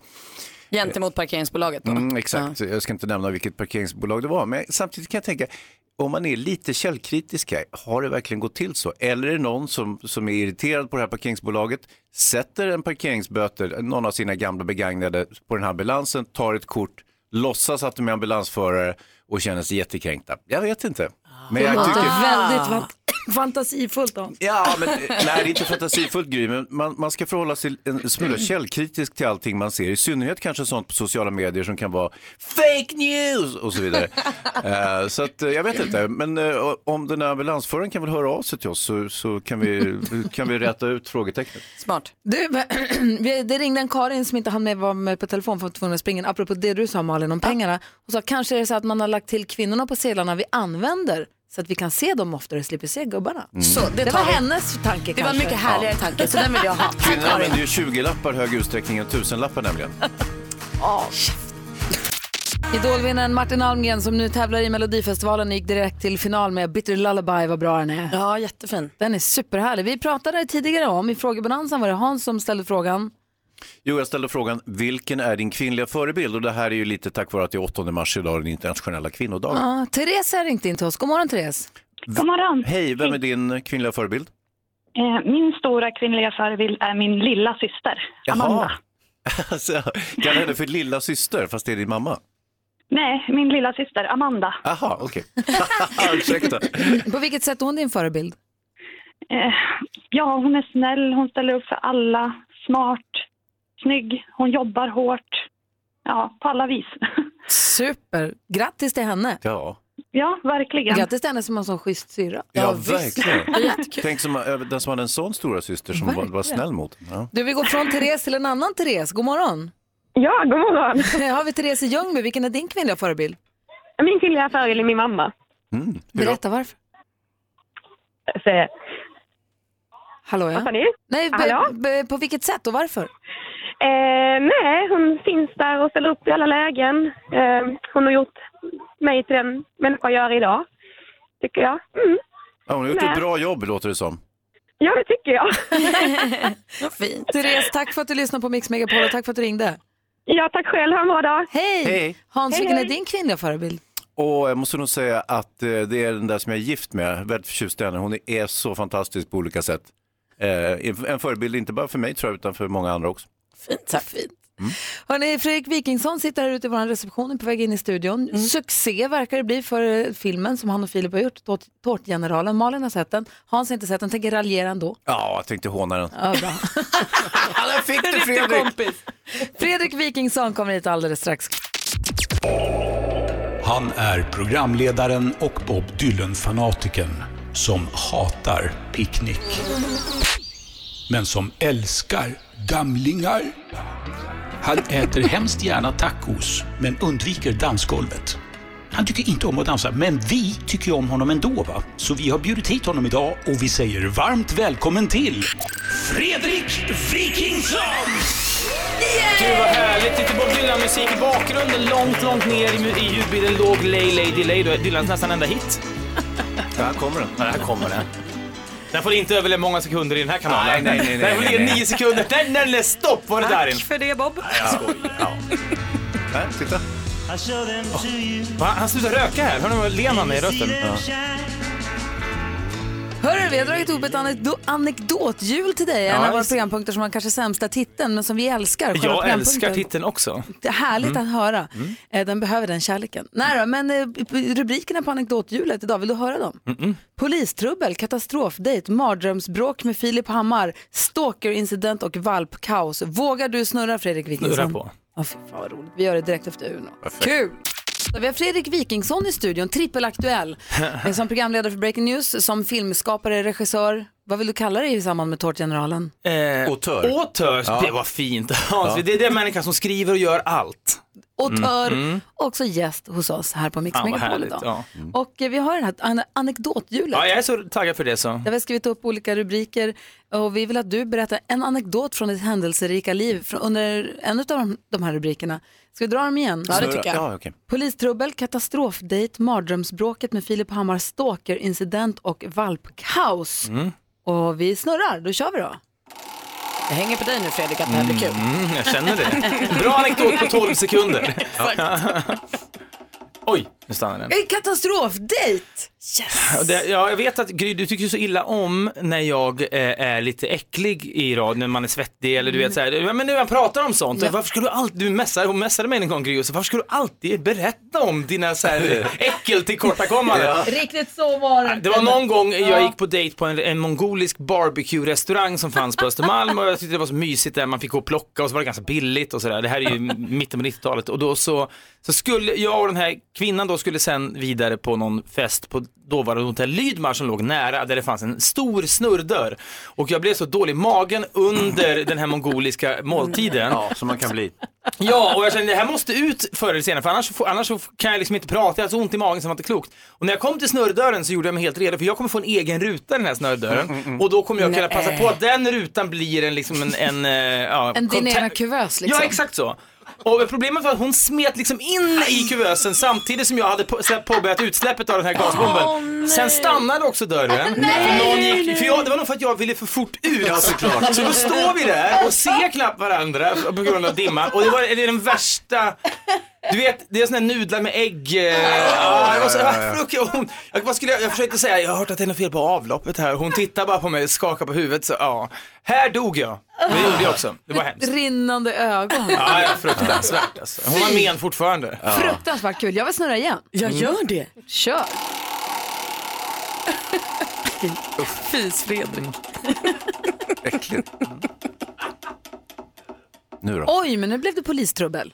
Gentemot parkeringsbolaget då. Mm, exakt, jag ska inte nämna vilket parkeringsbolag det var, men samtidigt kan jag tänka, om man är lite källkritisk här, har det verkligen gått till så? Eller är det någon som, som är irriterad på det här parkeringsbolaget, sätter en parkeringsböter, någon av sina gamla begagnade på den här ambulansen, tar ett kort, låtsas att de är ambulansförare och känner sig jättekränkta? Jag vet inte. Men det jag tycker... väldigt fantasifullt. Då. Ja, men nej, det är inte fantasifullt Gry, men man, man ska förhålla sig en smula källkritisk till allting man ser, i synnerhet kanske sånt på sociala medier som kan vara fake news och så vidare. Eh, så att, eh, jag vet inte, men eh, om den här ambulansföraren kan väl höra av sig till oss så, så kan, vi, kan vi rätta ut frågetecknet. Smart. Du, vi- det ringde en Karin som inte hann med vara med på telefon för att tvungen att springa. Apropå det du sa Malin om pengarna. Hon sa kanske är det så att man har lagt till kvinnorna på sedlarna vi använder så att vi kan se dem oftare och slipper se gubbarna. Mm. Så, det det var vi. hennes tanke Det var en kanske. mycket härligare tanke, så den vill jag ha. Kvinnor använder ju 20-lappar i hög utsträckning än tusenlappar nämligen. Idolvinnaren Martin Almgren som nu tävlar i Melodifestivalen gick direkt till final med Bitter Lullaby, vad bra den är. Ja, jättefin. Den är superhärlig. Vi pratade tidigare om, i frågebonanzan var det Hans som ställde frågan. Jo, jag ställde frågan, vilken är din kvinnliga förebild? Och det här är ju lite tack vare att det är 8 mars idag, den internationella kvinnodagen. Ja, Therese har ringt in till oss. God morgon Therese. God morgon. Hej, vem är din kvinnliga förebild? Eh, Min stora kvinnliga förebild är min lilla syster, Amanda. Alltså, kallar henne för lilla syster fast det är din mamma? Nej, min lilla syster Amanda. Aha, okej. Ursäkta. På vilket sätt är hon din förebild? Eh, Ja, hon är snäll, hon ställer upp för alla, smart, snygg, hon jobbar hårt. Ja, på alla vis. Super. Grattis till henne. Ja, Ja, verkligen. Grattis till henne som har en sån schysst syrra. ja, visst. verkligen. Tänk som, eh, den som hade en sån stora syster som var, var snäll mot. Ja. Du, vi går från Therese till en annan Therese. God morgon. Ja, god morgon. Här har vi Therese i Ljungby. Vilken är din kvinnliga förebild? Min kvinnliga förebild är min mamma. Mm. Berätta varför. Så, Hallå ja. Vad sa ni? Nej, Hallå? på vilket sätt och varför? Eh, nej, hon finns där och ställer upp i alla lägen. Eh, hon har gjort mig till den människa jag är idag, tycker jag. Mm. Ja, hon har gjort Nej. ett bra jobb låter det som. Ja, det tycker jag. Fint. Therese, tack för att du lyssnade på Mix Megapol och tack för att du ringde. Ja, tack själv. Ha en bra dag. Hej! Hej. Hans, Hej, vilken är din kvinnliga förebild? Och jag måste nog säga att eh, det är den där som jag är gift med, väldigt förtjust i henne. Hon är så fantastisk på olika sätt. Eh, en förebild inte bara för mig tror jag, utan för många andra också. Fint, tack. Fint. Hörrni, Fredrik Wikingsson sitter här ute i vår reception, på väg in i studion. Succé verkar det bli för eh, filmen som han och Filip har gjort, Tårt- Tårtgeneralen. Malin har sett den, Hans har inte sett den, tänker raljera ändå. Ja, jag tänkte håna den. Ja, bra. Där fick du Fredrik! Fredrik Wikingsson kommer hit alldeles strax. Han är programledaren och Bob Dylan-fanatikern som hatar picknick. Men som älskar gamlingar. Han äter hemskt gärna tacos, men undviker dansgolvet. Han tycker inte om att dansa, men vi tycker om honom ändå. Va? Så vi har bjudit hit honom idag och vi säger varmt välkommen till Fredrik Wikingsson! Gud vad härligt, lite Bob Dylan-musik i bakgrunden. Långt, långt ner i, ljudbilden låg Lay Lay Delay, Dylans nästan enda hit. Här kommer den. Här kommer den. Den får inte överleva många sekunder i den här kanalen. Nej, nej, nej, nej, Den får ligga nej, nej. nio sekunder. Nej, nej, nej, stopp var det där in. Tack för det Bob. Jag skojar. Ja. Här, titta. Va? Han slutar röka här. Hör ni vad len han är i rösten? Hörru, vi har dragit ihop ett anekdo- anekdothjul till dig. En av våra programpunkter som har kanske sämsta titeln, men som vi älskar. Själva Jag älskar titeln också. Det är härligt Mm. att höra. Mm. Eh, Den behöver den kärleken. Nej då, men eh, rubrikerna på anekdothjulet idag, vill du höra dem? Mm-mm. Polistrubbel, katastrofdejt, mardrömsbråk med Filip Hammar, stalkerincident och valpkaos. Vågar du snurra Fredrik Wikingsson? Snurra på. Ja, fy fan vad roligt. Vi gör det direkt efter Uno. Kul! Vi har Fredrik Wikingsson i studion, trippelaktuell. Eh, som programledare för Breaking News, som filmskapare, regissör. Vad vill du kalla dig i samband med Tårtgeneralen? Eh, Auteur. Auteur, Ja. det var fint. Ja. Det är den människan som skriver och gör allt. Auteur, Mm, mm. också gäst hos oss här på Mix vad Megapol idag. ja. Och eh, vi har den här an- anekdothjulet. Ja, jag är så taggad för det så. Där vi har skrivit upp olika rubriker och vi vill att du berättar en anekdot från ditt händelserika liv från, under en av de, de här rubrikerna. Ska vi dra dem igen? Ja, det tycker jag. Ja, okej. Polistrubbel, katastrofdejt, mardrömsbråket med Filip Hammar, stalkerincident och valpkaos. Mm. Och vi snurrar, då kör vi då. Det hänger på dig nu Fredrik att det här blir kul. Mm, jag känner det. Bra anekdot på 12 sekunder. Oj, stannar den. En katastrofdejt! Ja, det, ja, jag vet att Gry, du tycker så illa om när jag eh, är lite äcklig i rad, när man är svettig eller du vet så här, ja, men nu jag pratar om sånt, Ja. varför ska du alltid, du messade, hon messade mig en gång Gry, och så, varför ska du alltid berätta om dina så här äckeltillkortakommanden? Ja. Riktigt så var det Det var någon gång jag gick på dejt på en, en mongolisk barbecue-restaurang som fanns på Östermalm och jag tyckte det var så mysigt där, man fick gå och plocka och så var det ganska billigt och sådär. Det här är ju mitten på 90-talet och då så, så skulle jag och den här kvinnan då skulle sen vidare på någon fest på dåvarande hotell Lydmar som låg nära där det fanns en stor snurrdörr och jag blev så dålig i magen under den här mongoliska måltiden. Ja, som man kan bli. Ja, och jag kände det här måste ut förr eller senare för annars, får- annars kan jag liksom inte prata, jag har så ont i magen som var inte klokt. Och när jag kom till snurrdörren så gjorde jag mig helt redo för jag kommer få en egen ruta i den här snurrdörren och då kommer jag kunna passa på att den rutan blir en liksom en, en, eh, ja, En ena kuvös liksom. Ja, exakt så. Och problemet var att hon smet liksom in i kuvösen samtidigt som jag hade på, påbörjat utsläppet av den här gasbomben. Nej. Sen stannade också dörren. Nej, för någon gick, för jag, det var nog för att jag ville för fort ut. såklart. Så då står vi där och ser knappt varandra på grund av dimman. Och det var det är den värsta du vet, det är såna här nudlar med ägg. eh, ja, jag, var så, ja, ja, ja. frukt- hon, jag, vad skulle jag, jag försökte säga, jag har hört att det är något fel på avloppet här. Hon tittar bara på mig skakar på huvudet. Så, ja. Här dog jag. Det gjorde jag också. Det var hemskt. Rinnande ögon. Ja, ja, fruktansvärt alltså. Hon har men fortfarande. Fruktansvärt kul. Jag vill snurra igen. Jag gör det. Kör. Fys Fredrik. Äckligt. Nu då? Oj, men nu blev det polistrubbel.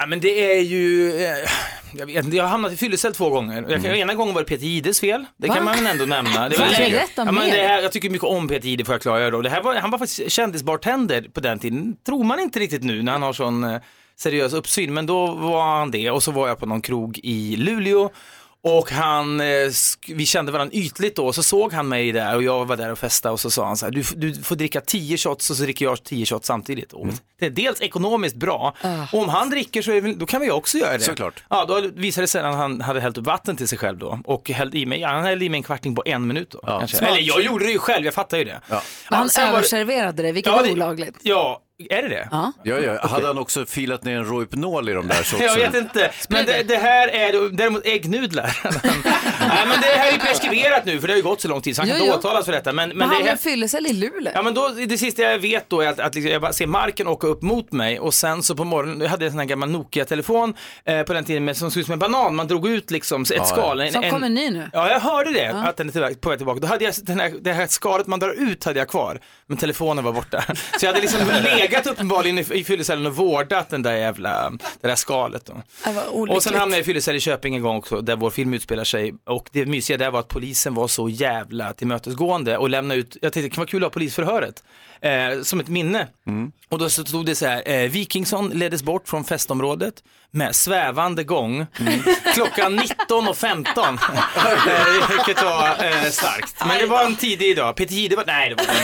Ja, men det är ju, eh, jag, vet, inte, jag har hamnat i fyllecell två gånger. Jag kan, Ena gången var det Peter Jihdes fel, det Va? kan man väl ändå nämna. Det Va? var ja, men det här, Jag tycker mycket om Peter Jihde får jag klargöra då. Det här var, han var faktiskt kändisbartender på den tiden, tror man inte riktigt nu när han har sån eh, seriös uppsyn, men då var han det och så var jag på någon krog i Luleå och han, eh, vi kände varandra ytligt då, så såg han mig där och jag var där och festade och så sa han så här, du, du får dricka 10 shots och så dricker jag 10 shots samtidigt. Och Det är dels ekonomiskt bra, och om han dricker så väl- då kan vi också göra det. Såklart. Ja, då visade det sig att han hade hällt upp vatten till sig själv då och hällde i mig, ja, han hällde i mig en kvarting på en minut då. Smart. Eller jag gjorde det ju själv, jag fattar ju det. Ja. Men han var överserverade det, vilket Ja, var det- olagligt. Ja, är det det? Ja. Ja, ja. Hade han också filat ner en Rohypnol i de där shotsen? Jag vet inte, men det, det här är däremot äggnudlar. Nej men det här är ju preskriberat nu för det har ju gått så lång tid så han kan Jo, inte jo. åtalas för detta. Men, Men men han det var här... fyllecell i Luleå. Ja men då, det sista jag vet då är att, att liksom, jag bara ser marken åka upp mot mig och sen så på morgonen, jag hade en sån här gammal Nokia-telefon eh, på den tiden med, som såg ut som en banan, man drog ut liksom ett ja. skal. En, Som en, kommer ny nu. Ja, jag hörde det, att den är tillbaka- på väg tillbaka. Då hade jag den här, det här skalet man drar ut hade jag kvar, men telefonen var borta. Så jag hade liksom legat uppenbarligen i, i fyllecellen och vårdat den där jävla, det där skalet då. Och sen hamnade jag i fyllecell i Köping en gång också, där vår film utspelar sig. Och det mysiga där var att polisen var så jävla tillmötesgående och lämnade ut, jag tänkte det kan vara kul att ha polisförhöret, eh, som ett minne. Och då så stod det så här, eh, Wikingsson leddes bort från festområdet med svävande gång klockan 19.15. eh, vilket var eh, starkt. Men det var en tidig dag. Peter Jihde var, nej det var.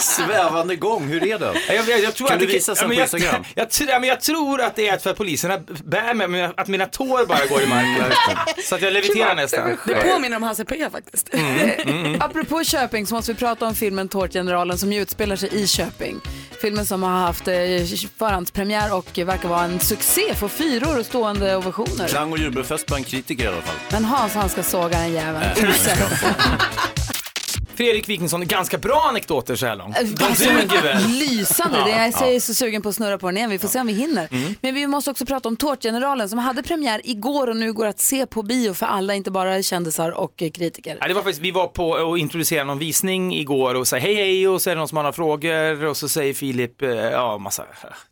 Svävande gång, hur är den? Jag, jag, jag tror Kan att du det- visa sen på jag, Instagram? Jag, jag, tror- ja, men jag tror att det är för att poliserna bär mig, men att mina tår bara går i marken. Så att jag leviterar nästan. Det påminner om Hasse P faktiskt. Mm, Apropå Köping så måste vi prata om filmen Tårtgeneralen som ju utspelar sig i Köping. Filmen som har haft eh, förhandspremiär och verkar vara en succé, får fyror och stående ovationer. Klang och jubelfest bland kritiker i alla fall. Men Hans han ska såga den jäveln. Uselt. Fredrik Wikingsson, ganska bra anekdoter så här långt. Alltså? Lysande. Det är, jag ja. är så sugen på att snurra på den igen. Vi får se om vi hinner. Mm. Men vi måste också prata om Tårtgeneralen som hade premiär igår och nu går att se på bio för alla, inte bara kändisar och eh, kritiker. Ja, det var faktiskt, vi var på och introducerade någon visning igår och sa hej hej och så är det någon som har några frågor och så säger Filip, eh, ja massa,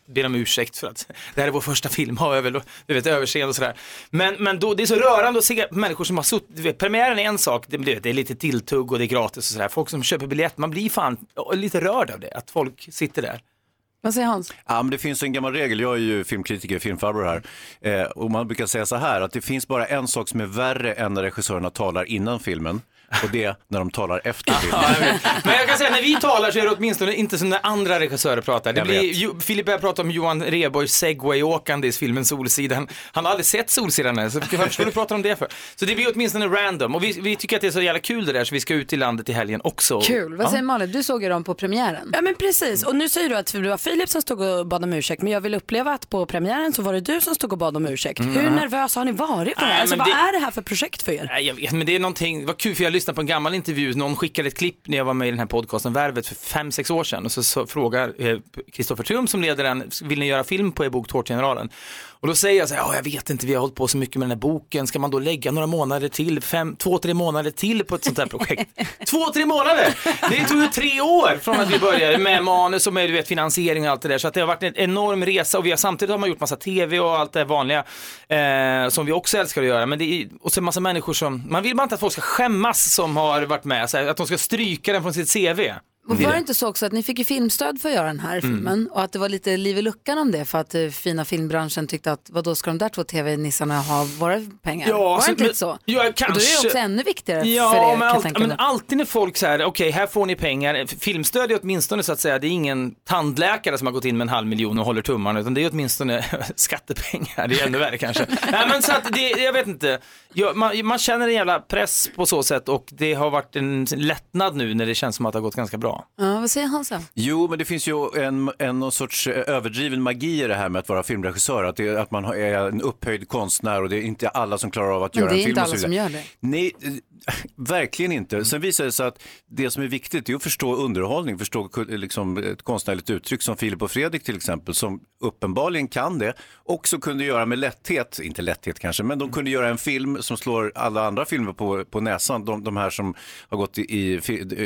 ber om ursäkt för att det här är vår första film, har jag väl du vet, överseende och sådär. Men, men då, det är så rörande att se människor som har suttit, du vet, premiären är en sak, det, det det är lite tilltugg och det är gratis och sådär. Folk som köper biljett, man blir fan lite rörd av det, att folk sitter där. Vad säger Hans? Ja, men det finns en gammal regel, jag är ju filmkritiker, filmfarbror här, eh, och man brukar säga så här att det finns bara en sak som är värre än när regissörerna talar innan filmen och det är när de talar efter filmen. Men jag kan säga, när vi talar så är det åtminstone inte som när andra regissörer pratar. Det Jag blir, ju, Filip börjar prata om Johan Rheborgs segway-åkande i filmen Solsidan. Han har aldrig sett Solsidan än, så varför ska du prata om det för? Så det blir åtminstone random. Och vi, vi tycker att det är så jävla kul det där, så vi ska ut i landet i helgen också. Kul. Vad säger Malin? Du såg ju dem på premiären. Ja men precis, och nu säger du att det var Filip som stod och bad om ursäkt, men jag vill uppleva att på premiären så var det du som stod och bad om ursäkt. Mm. Hur nervös har ni varit för det här? Alltså, vad det- är det här för projekt för er? Nej, jag vet, men det är någonting, var kul för jag lyssnade på en gammal intervju, någon skickade ett klipp när jag var med i den här podcasten Värvet för fem sex år sedan och så, så frågar eh, Kristoffer Trum som leder den, vill ni göra film på er bok Tårtgeneralen? Och då säger jag så här, ja jag vet inte, vi har hållit på så mycket med den här boken, ska man då lägga några månader till, fem, två, tre månader till på ett sånt här projekt? två, tre månader! Det tog ju tre år från att vi började med manus och med du vet, finansiering och allt det där, så att det har varit en enorm resa och vi har samtidigt har man gjort massa tv och allt det vanliga eh, som vi också älskar att göra, men det är, och så en massa människor som, man vill bara inte att folk ska skämmas som har varit med, så här, att de ska stryka den från sitt CV. Och var det inte så också att ni fick ju filmstöd för att göra den här Mm. filmen och att det var lite liv i luckan om det för att eh, fina filmbranschen tyckte att vad då ska de där två tv-nissarna ha våra pengar? Ja, var det så- inte men- lite så? Ja, Och då är det kanske. också ännu viktigare Ja, för er men, jag allt, tänka men alltid när folk säger, okej här får ni pengar, filmstöd är åtminstone så att säga, det är ingen tandläkare som har gått in med en halv miljon och håller tummarna, utan det är åtminstone skattepengar, det är ännu värre kanske. Nej men så att det, jag vet inte, ja, man, man känner en jävla press på så sätt och det har varit en lättnad nu när det känns som att det har gått ganska bra. Ja, vad säger Hansa? Jo, men det finns ju en, en någon sorts eh, överdriven magi i det här med att vara filmregissör. Att, det, att man är en upphöjd konstnär och det är inte alla som klarar av att Men göra det är en film. inte och alla så som vidare. gör det. Nej, verkligen inte. Sen visar det sig att det som är viktigt är att förstå underhållning, förstå liksom, ett konstnärligt uttryck som Filip och Fredrik till exempel, som uppenbarligen kan det, också kunde göra med lätthet, inte lätthet kanske, men de kunde göra en film som slår alla andra filmer på, på näsan. De, de här som har gått i, i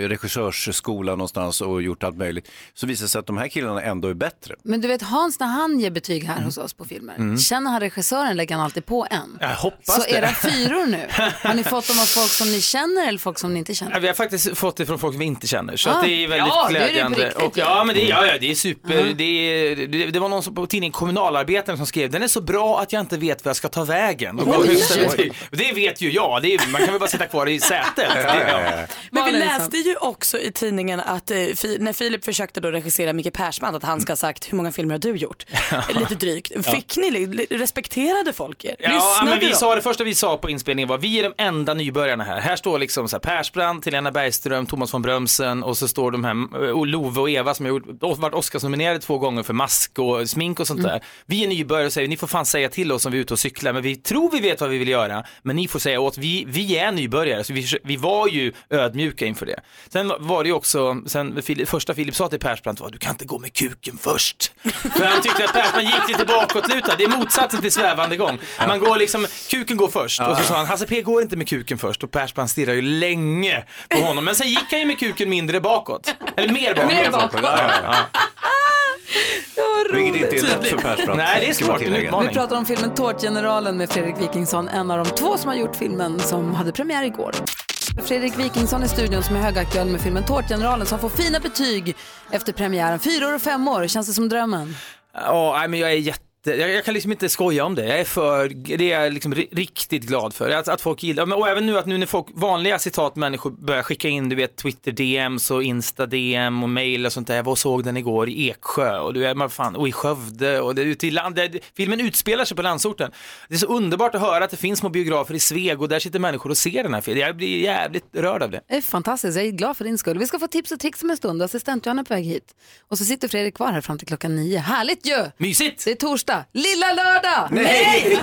regissörsskolan någonstans och gjort allt möjligt. Så visar det sig att de här killarna ändå är bättre. Men du vet Hans när han ger betyg här hos oss på filmer, Mm. känner han regissören lägger han alltid på en. Jag hoppas Så det. era fyror nu, har ni fått dem av folk som ni känner eller folk som ni inte känner? Ja, vi har faktiskt fått det från folk vi inte känner, så Ah, att det är väldigt ja, det är det på glädjande. riktigt, och, ja. men det, ja, ja, det är super. Mhm. Det, är, det, det var någon som på tidningen Kommunalarbetaren som skrev, den är så bra att jag inte vet var jag ska ta vägen. Och. Och Det vet ju jag, det är, man kan väl bara sitta kvar i sätet. Det, ja. Men vi läste ju också i tidningen att eh, när Filip försökte då regissera Micke Persbrandt att han ska ha sagt hur många filmer har du gjort? Lite drygt. Fick ni, respekterade folk er? Ja, men vi de? sa det första vi sa på inspelningen var vi är de enda nybörjarna här. Här står liksom så här Persbrandt, Helena Bergström, Thomas von Brömsen och så står de här eh, och Love och Eva som har gjort, varit Oscarsnominerade två gånger för mask och smink och sånt Mm. där. Vi är nybörjare och säger ni får fan säga till oss om vi är ute och cyklar men vi tror vi vet vad vi vill göra men ni får säga åt, vi, vi är nybörjare så vi, vi var ju ödmjuka inför det. Sen var det ju också, sen första Filip sa till Persbrandt var du kan inte gå med kuken först. För han tyckte att Persbrandt gick lite bakåtlutad, det är motsatsen till svävande gång. Man går liksom, kuken går först och så sa han Hasse P går inte med kuken först och Persbrandt stirrar ju länge på honom men sen gick han ju med kuken mindre bakåt. Eller mer bakåt. Mer bakåt. Ja, ja, ja. Vilket inte är lätt för Persbrandt. Nej, det är svårt. Vi pratar om filmen Tårtgeneralen med Fredrik Wikingsson, en av de två som har gjort filmen som hade premiär igår. Fredrik Wikingsson i studion som är högaktuell med filmen Tårtgeneralen som får fina betyg efter premiären. Fyra år och fem år, känns det som drömmen? Ja, nej, men jag är jätte jag, jag kan liksom inte skoja om det. Jag är för, det är jag liksom ri- riktigt glad för. Att, att folk gillar, och även nu att nu när folk, vanliga citat människor börjar skicka in, du vet Twitter DMs och Insta DM och mail och sånt där. Jag var och såg den igår i Eksjö och, du vet, man fan, och i Skövde och det, är ute i land, det, filmen utspelar sig på landsorten. Det är så underbart att höra att det finns små biografer i Sveg och där sitter människor och ser den här filmen. Jag blir jävligt rörd av det. Det är fantastiskt, jag är glad för din skull. Vi ska få tips och tricks om en stund. Assistent Johanna är på väg hit. Och så sitter Fredrik kvar här fram till klockan nio. Härligt ju! Mysigt! Det är torsdag, lilla lördag! Nej!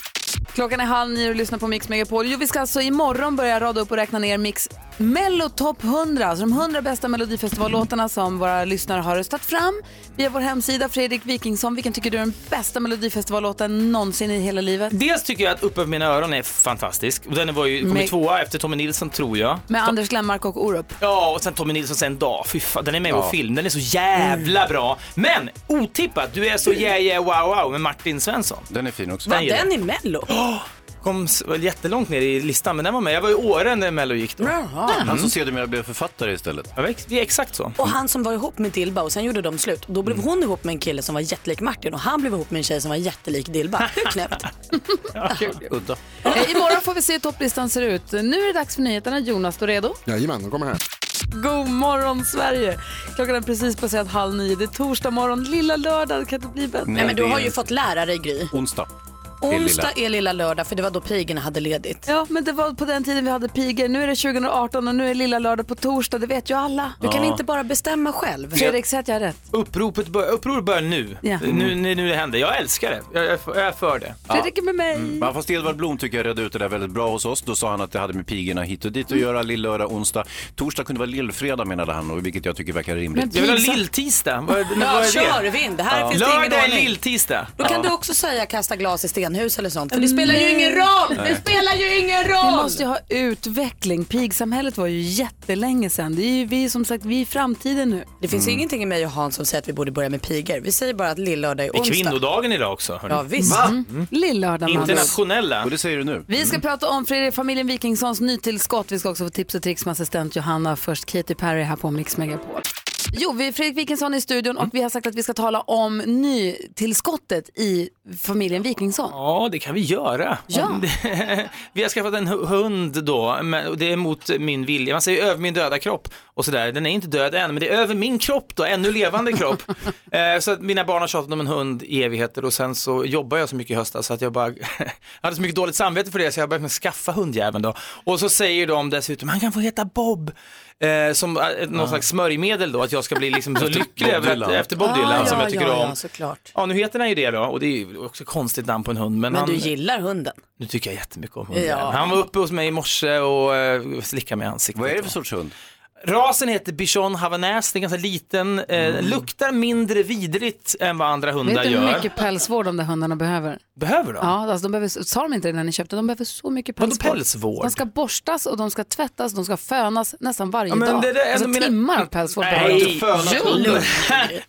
Klockan är halv nio och lyssnar på Mix Megapol. Jo, vi ska alltså imorgon börja rada upp och räkna ner Mix Mello Top 100, alltså de 100 bästa Melodifestivallåtarna som våra lyssnare har röstat fram via vår hemsida. Fredrik Wikingsson, vilken tycker du är den bästa Melodifestivallåten någonsin i hela livet? Dels tycker jag att Upp över mina öron är fantastisk. Och Den var ju, kom Med- tvåa efter Tommy Nilsson tror jag. Med Anders Glenmark och Orup. Ja, och sen Tommy Nilsson sen dag. Fy fan, den är med i Ja. vår film. Den är så jävla bra. Men otippat, du är så yeah yeah wow wow med Martin Svensson. Den är fin också. Var gillar den jag. i Mello? Kom var jättelångt ner i listan, men den var med. Jag var i Åre när Mello gick då. Han som sedermera blev författare istället. Ja, det är exakt så. Och han som var ihop med Dilba och sen gjorde de slut. Då blev hon ihop med en kille som var jättelik Martin och han blev ihop med en tjej som var jättelik Dilba. Hur knäppt? Udda. Eh, imorgon får vi se hur topplistan ser ut. Nu är det dags för nyheterna. Jonas, du redo? Jajamän, de kommer här. God morgon Sverige! Klockan är precis passerat halv nio. Det är torsdag morgon, lilla lördag. Det kan inte bli bättre. Nej, men du har ju fått lära dig Gry. Onsdag. Onsdag är lilla lördag för det var då pigorna hade ledigt. Ja, men det var på den tiden vi hade pigor. Nu är det 2018 och nu är lilla lördag på torsdag. Det vet ju alla. Du kan Ja. inte bara bestämma själv. Fredrik, säg att jag har rätt. Uppropet bör, uppror börjar nu. Ja. nu. Nu, nu det händer. Jag älskar det. Jag, jag, är för- jag är för det. Fredrik är med mig. Men fast Edvard Blom tycker jag redde ut det där väldigt bra hos oss. Då sa han att det hade med pigorna hit och dit att göra. Lill-lördag, onsdag. Torsdag kunde vara lillfredag menade han, och vilket jag tycker verkar rimligt. Jag vill ha lill-tisdag. Vad, vad Ja, det? kör vind. Här finns det ingen Lördag är ordning. lill-tisdag. Då kan du också säga kasta glas i stenhus eller sånt. För det spelar ju ingen roll. Nej. Det spelar ju ingen Vi roll. måste ju ha utveckling. Pigsamhället var ju jättelänge sedan. Det är ju vi som sagt, vi är i framtiden nu. Det finns ingenting i mig och Hans som säger att vi borde börja med pigor. Vi säger bara att lillördag är Det är onsdag. kvinnodagen idag också. hörni. Ja, visst. Mm. Lillördag andra ord. Internationella. Och det säger du nu. Vi ska prata om Fredrik, familjen Wikingssons nytillskott. Vi ska också få tips och tricks med assistent Johanna. Först Katy Perry här på Mix Megapol. Jo, vi är Fredrik Wikingsson i studion och vi har sagt att vi ska tala om nytillskottet i familjen Wikingsson. Ja, det kan vi göra. Ja. vi har skaffat en hu- hund då, men det är mot min vilja. Man säger över min döda kropp och sådär. Den är inte död än, men det är över min kropp då, ännu levande kropp. eh, så att mina barn har tjatat om en hund i evigheter och sen så jobbar jag så mycket i höstas så att jag bara hade så mycket dåligt samvete för det så jag började skaffa hundjäveln då. Och så säger de dessutom, han kan få heta Bob. Eh, som eh, någon slags smörjmedel då, att jag ska bli liksom så Efter lycklig Bob Dylan. efter Bob Dylan Ah, som ja, jag tycker ja, om. Ja, såklart. Ja, nu heter den ju det då och det är ju också konstigt namn på en hund. Men, Men han, du gillar hunden. nu tycker jag jättemycket om hunden. Ja. Han var uppe hos mig i morse och uh, slickade mig i ansiktet. Vad är det för sorts hund? Rasen heter Bichon Havanäs, den är ganska liten, eh, luktar mindre vidrigt än vad andra hundar Vet du hur gör. mycket pälsvård de där hundarna behöver? Behöver de? Ja, alltså de behöver, sa de inte det när ni köpte? De behöver så mycket Vadå pälsvård. pälsvård? De ska borstas och de ska tvättas, de ska fönas nästan varje Ja, men dag. det är alltså mina- timmar av pälsvård. Nej, Jo.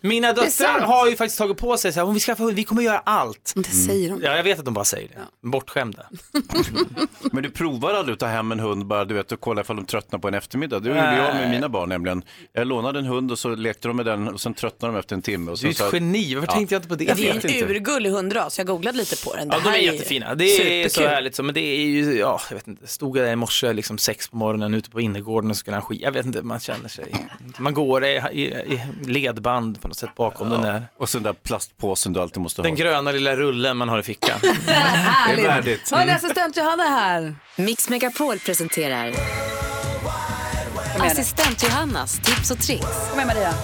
Mina Det är döttrar sant. har ju faktiskt tagit på sig så här, om vi skaffar hund, vi kommer göra allt. Det säger de. Ja, jag vet att de bara säger det. Bortskämda. Men du provar aldrig att ta hem en hund bara du vet och kolla ifall de tröttnar på en eftermiddag. Det gjorde jag med mina barn nämligen. Jag lånade en hund och så lekte de med den och sen tröttnade de efter en timme. Och Du är sen ett så- geni, varför tänkte jag inte på det? Det är en urgullig hundras. Jag googlade lite på den. Det Ja, de är här jättefina. Det är så superkul. härligt. Så, men det är ju, ja, jag vet inte, stod jag där i morse liksom sex på morgonen ute på innergården och så skulle han skit. Jag vet inte, man känner sig, man går i, i, i ledband på något sätt bakom den där. Och så den där plastpåsen du alltid måste ha. Den gröna lilla rullen man har i fickan. Det är värdigt. Hörni, assistent Johanna är här. Mix Megapol presenterar Assistent Johannas tips och tricks. Kom igen Maria.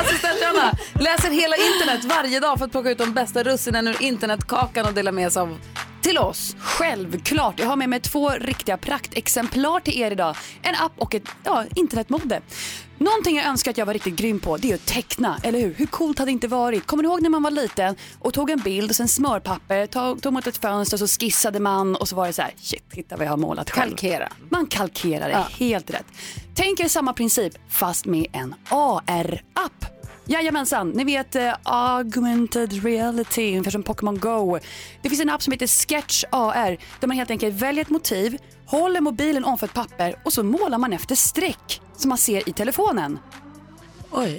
Assistent Johanna läser hela internet varje dag för att plocka ut de bästa russinen ur internetkakan och dela med sig av till oss. Självklart. Jag har med mig två riktiga praktexemplar till er idag. En app och ett ja, internetmode. Någonting jag önskar att jag var riktigt grym på det är att teckna, eller hur? Hur coolt hade det inte varit? Kommer ni ihåg när man var liten och tog en bild och sen smörpapper, tog, tog mot ett fönster så skissade man och så var det så här, shit, titta vad jag har målat själv. Kalkera. Man kalkerar det, Ja. helt rätt. Tänk er samma princip fast med en AR-app. Jajamensan, ni vet eh, augmented reality, ungefär som Pokémon Go. Det finns en app som heter Sketch AR där man helt enkelt väljer ett motiv, håller mobilen ovanför ett papper och så målar man efter streck som man ser i telefonen.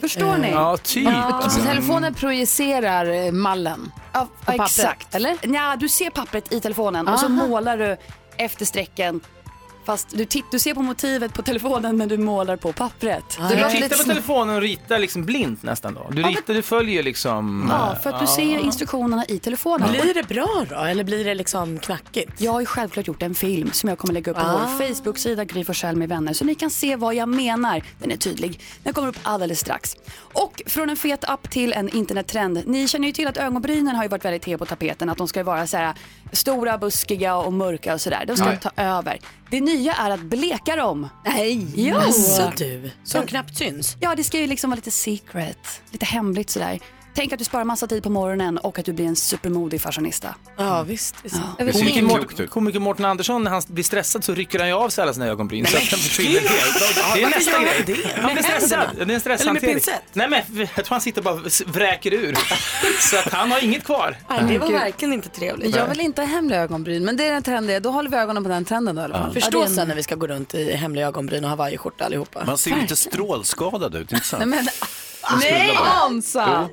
Förstår ni? Ja, typ. Alltså, telefonen projicerar eh, mallen Ja, på pappret, exakt. eller? Ja, du ser pappret i telefonen och så Aha. målar du efter strecken. Fast du, titt, du ser på motivet på telefonen men du målar på pappret. Du tittar på telefonen och ritar liksom blint nästan då? Du ritar, du följer liksom... Ja, för att du eh, ser instruktionerna i telefonen. Blir det bra då eller blir det liksom knackigt? Jag har ju självklart gjort en film som jag kommer lägga upp på Ah. vår Facebook-sida Gry Forssell med vänner så ni kan se vad jag menar. Den är tydlig. Den kommer upp alldeles strax. Och från en fet app till en internettrend. Ni känner ju till att ögonbrynen har ju varit väldigt het på tapeten. Att de ska vara så här stora, buskiga och mörka och sådär. De ska Nej. ta över. Det nya är att bleka dem. Nej! Jo! Alltså du, som knappt syns. Ja, det ska ju liksom vara lite secret. Lite hemligt sådär. Tänk att du sparar massa tid på morgonen och att du blir en supermodig fashionista. Ja, visst. visst. Ja. Komiker Mort- Komiker Mårten Andersson, när han blir stressad så rycker han ju av sig alla sina ögonbryn så att de försvinner helt. Det är nästa grej. det? Han blir stressad. Det är en Eller med stresshantering. pincett? Nej men jag tror han sitter och bara vräker ur. Så att han har inget kvar. Nej, det var verkligen inte trevligt. Jag vill inte ha hemliga ögonbryn, men det är den trenden. Då håller vi ögonen på den trenden då i alla fall. Förstå Ja, det är en- sen när vi ska gå runt i hemliga ögonbryn och hawaiiskjorta allihopa. Man ser lite strålskadad ut, inte sant? Nej, men... Nej, Hansa!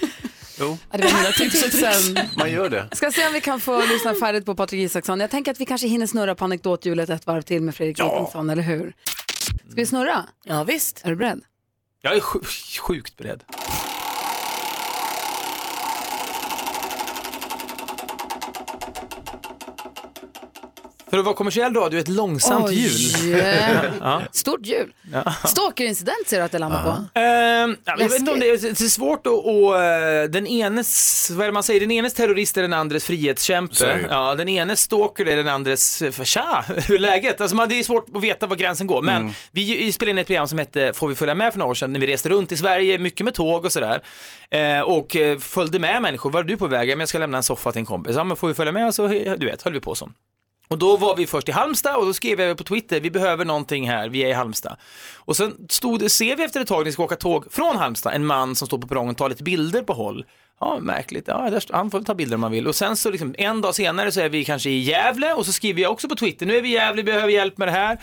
Jo, Ja, det var mina tipsen. man gör det. Ska se om vi kan få lyssna färdigt på Patrik Isaksson. Jag tänker att vi kanske hinner snurra på anekdothjulet ett varv till med Fredrik Ja. Wikingsson, eller hur? Ska vi snurra? Ja, visst. Är du beredd? Jag är sj- sjukt beredd. För att vara kommersiell radio är ett långsamt Oj, hjul. Ja. Stort hjul. Ja. Stalkerincident ser du att det landar på. Ehm, ja, jag vet inte om det är, det är svårt att, och, eh, den enes, vad är det man säger, den enes terrorist är den andres frihetskämpe. Ja, den enes stalker är den andres, för tja, hur är läget? Alltså man, det är svårt att veta var gränsen går. Men vi, vi spelade in ett program som hette Får vi följa med för några år sedan när vi reste runt i Sverige, mycket med tåg och sådär. Eh, och eh, följde med människor, var är du på väg? Ja, men jag ska lämna en soffa till en kompis. Ja, men får vi följa med? Och så, du vet, höll vi på så. Och då var vi först i Halmstad och då skrev jag på Twitter, vi behöver någonting här, vi är i Halmstad. Och sen stod, det- ser vi efter ett tag när vi ska åka tåg från Halmstad, en man som står på perrongen och tar lite bilder på håll. Ja, märkligt. Ja, där, han får väl ta bilder om han vill. Och sen så liksom, en dag senare så är vi kanske i Gävle och så skriver jag också på Twitter, nu är vi i Gävle, vi behöver hjälp med det här.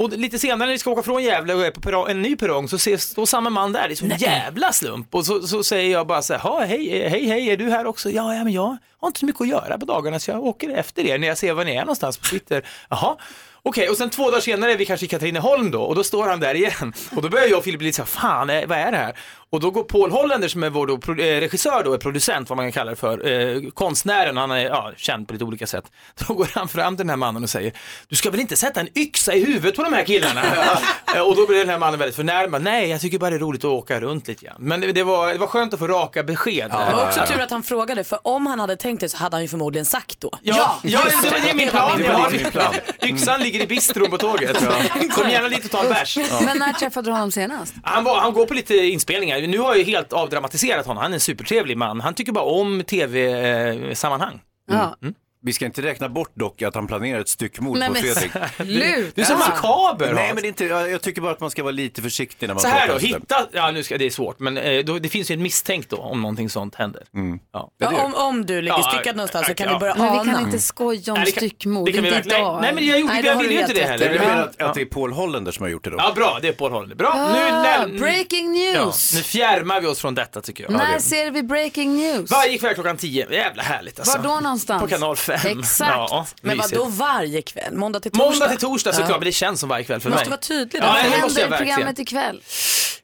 Och lite senare när vi ska åka från Gävle och är på perrong, en ny perrong så ses, står samma man där. Det är så en jävla slump. Och så, så säger jag bara så här, "Ja, hej, hej, hej, är du här också? Ja, ja, men jag har inte så mycket att göra på dagarna så jag åker efter er när jag ser var ni är någonstans på Twitter. Jaha. Okej, och sen två dagar senare är vi kanske i Katrineholm då och då står han där igen. Och då börjar jag och Filip bli lite så här, fan, eh, vad är det här? Och då går Paul Hollander som är vår då, pro- eh, regissör då, är producent, vad man kan kalla det för, eh, konstnären, han är ja, känd på lite olika sätt. Då går han fram till den här mannen och säger, du ska väl inte sätta en yxa i huvudet på de här killarna? Eh, och då blir den här mannen väldigt förnärmad, nej jag tycker bara det är roligt att åka runt lite grann. Men det, det, var, det var skönt att få raka besked. Det var också tur att han frågade för om han hade tänkt det så hade han ju förmodligen sagt då. Ja, ja, det, det är min plan. Det var min plan. yxan ligger i bistron på tåget. Kom gärna dit och ta en bärs. Men när träffade du honom senast? Han, var, han går på lite inspelningar. Nu har jag ju helt avdramatiserat honom. Han är en supertrevlig man. Han tycker bara om tv-sammanhang. Ja. Vi ska inte räkna bort dock att han planerar ett styckmord Nej, på men Fredrik. slut. Du är så makaber, Nej, men det är inte, jag, jag tycker bara att man ska vara lite försiktig när man Så här pratar då, om sånt hitta, ja nu ska det är svårt, men eh, då, det finns ju en misstänkt då om någonting sånt händer. Ja. Ja, om, om du ligger Ja, styckad någonstans så kan ja. vi börja Men vi ana. kan inte skoja om Nej, det kan- styckmord, det kan inte idag. Nej, men jag gjorde- Nej, jag det har vill du ju inte det heller. Jag Ja. menar att, att det är Paul Hollander som har gjort det då. Ja, bra, det är Paul Hollander. Bra, nu, Ah, läm- breaking ja, news! nu fjärmar vi oss från detta tycker jag. När ser vi breaking news? Varje kväll klockan 10, jävla härligt alltså. Var då någonstans? På kanal 5. Exakt. Ja, Men vad då varje kväll? Måndag till torsdag? Måndag till torsdag såklart, Ja. men det känns som varje kväll för Måste mig. vara tydlig Ja. Vad det måste händer i programmet ikväll?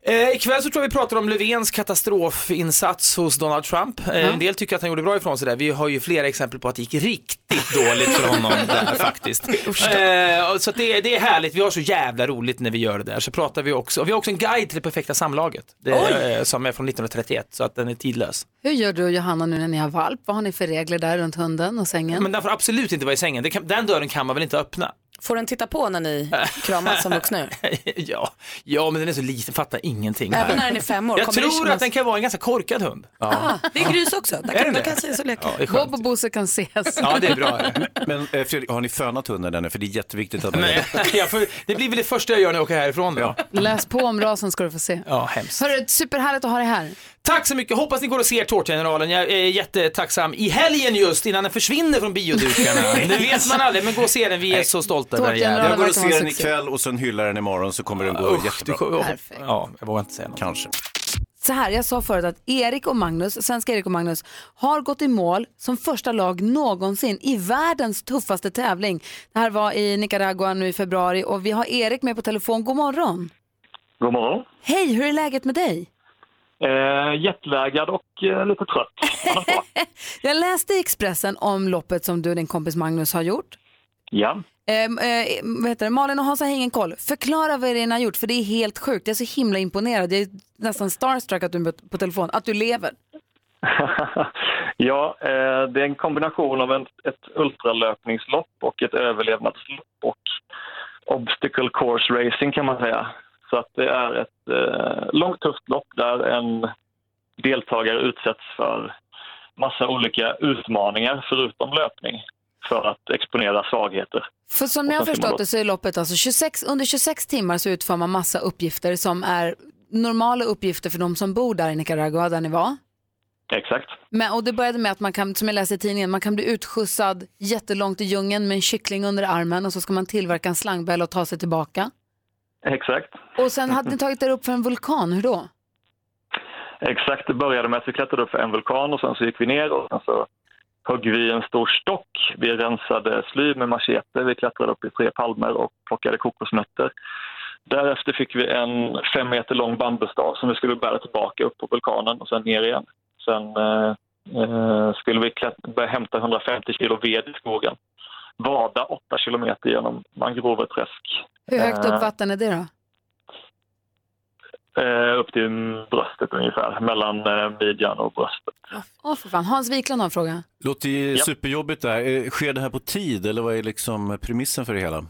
Eh, ikväll så tror jag vi pratar om Löfvens katastrofinsats hos Donald Trump. Eh, En del tycker att han gjorde bra ifrån sig där. Vi har ju flera exempel på att det gick riktigt dåligt för honom där faktiskt. Eh, så det, är- det är härligt, vi har så jävla roligt när vi gör det där. Så pratar vi också, och vi har också en guide till det perfekta samlaget. Det, eh, som är från 1931, så att den är tidlös. Hur gör du och Johanna nu när ni har valp? Vad har ni för regler där runt hunden och sängen? Men den får absolut inte vara i sängen, kan, den dörren kan man väl inte öppna? Får den titta på när ni kramas som vuxna? ja, ja, men den är så liten, fattar ingenting. Även när den är fem år? Jag tror kännas- att den kan vara en ganska korkad hund. Ah, det är grus också. Där Är kan, det de kan ses och leka. Ja. Bob och Bosse kan ses. Ja, det är bra. Men eh, Fredrik, har ni fönat hunden ännu? För det är jätteviktigt att Nej, får, det blir väl det första jag gör när jag åker härifrån då. Ja, Läs på om rasen ska du få se. hemskt. Hörru, superhärligt att ha dig här. Tack så mycket, hoppas ni går och ser Tårtgeneralen. Jag är jättetacksam. I helgen just, innan den försvinner från biodukarna. det vet man aldrig, men gå och se den, vi är så stolta den jäveln. Jag går och ser den ikväll och sen hyllar den imorgon så kommer den gå Usch, jättebra. du- Perfekt. Ja, jag vågar inte säga något. Kanske. Så här, jag sa förut att Erik och Magnus, svenska Erik och Magnus, har gått i mål som första lag någonsin i världens tuffaste tävling. Det här var i Nicaragua nu i februari och vi har Erik med på telefon. God morgon! God morgon. Hej, hur är läget med dig? Eh, jetlaggad och eh, lite trött. Jag läste i Expressen om loppet som du och din kompis Magnus har gjort. Ja. Ehm, eh, vad heter det? Malin och Hans har ingen koll. Förklara vad det är ni har gjort, för det är helt sjukt. Jag är så himla imponerad. Jag är nästan starstruck att du på telefon, att du lever. ja, eh, det är en kombination av en, ett ultralöpningslopp och ett överlevnadslopp och obstacle course racing kan man säga. Så att det är ett eh, långt tufft lopp där en deltagare utsätts för massa olika utmaningar förutom löpning för att exponera svagheter. För som jag har förstått det så är loppet alltså 26, under 26 timmar så utför man massa uppgifter som är normala uppgifter för de som bor där i Nicaragua där ni var. Exakt. Men, och det började med att man kan, som jag läste i tidningen, man kan bli utskjutsad jättelångt i djungeln med en kyckling under armen och så ska man tillverka en slangbäll och ta sig tillbaka. Exakt. Och sen hade ni tagit er upp för en vulkan, hur då? Exakt, det började med att vi klättrade upp för en vulkan och sen så gick vi ner och sen så högg vi en stor stock. Vi rensade sly med machete, vi klättrade upp i tre palmer och plockade kokosnötter. Därefter fick vi en fem meter lång bambustav som vi skulle bära tillbaka upp på vulkanen och sen ner igen. Sen eh, eh, skulle vi börja hämta 150 kilo ved i skogen. Vada åtta kilometer genom mangroveträsk. Hur högt Eh, upp vatten är det då? Eh, upp till bröstet ungefär, mellan eh, midjan och bröstet. Åh för fan, Hans Wiklund har en fråga. Låter ju superjobbigt där. Eh, Sker det här på tid eller vad är liksom premissen för det hela?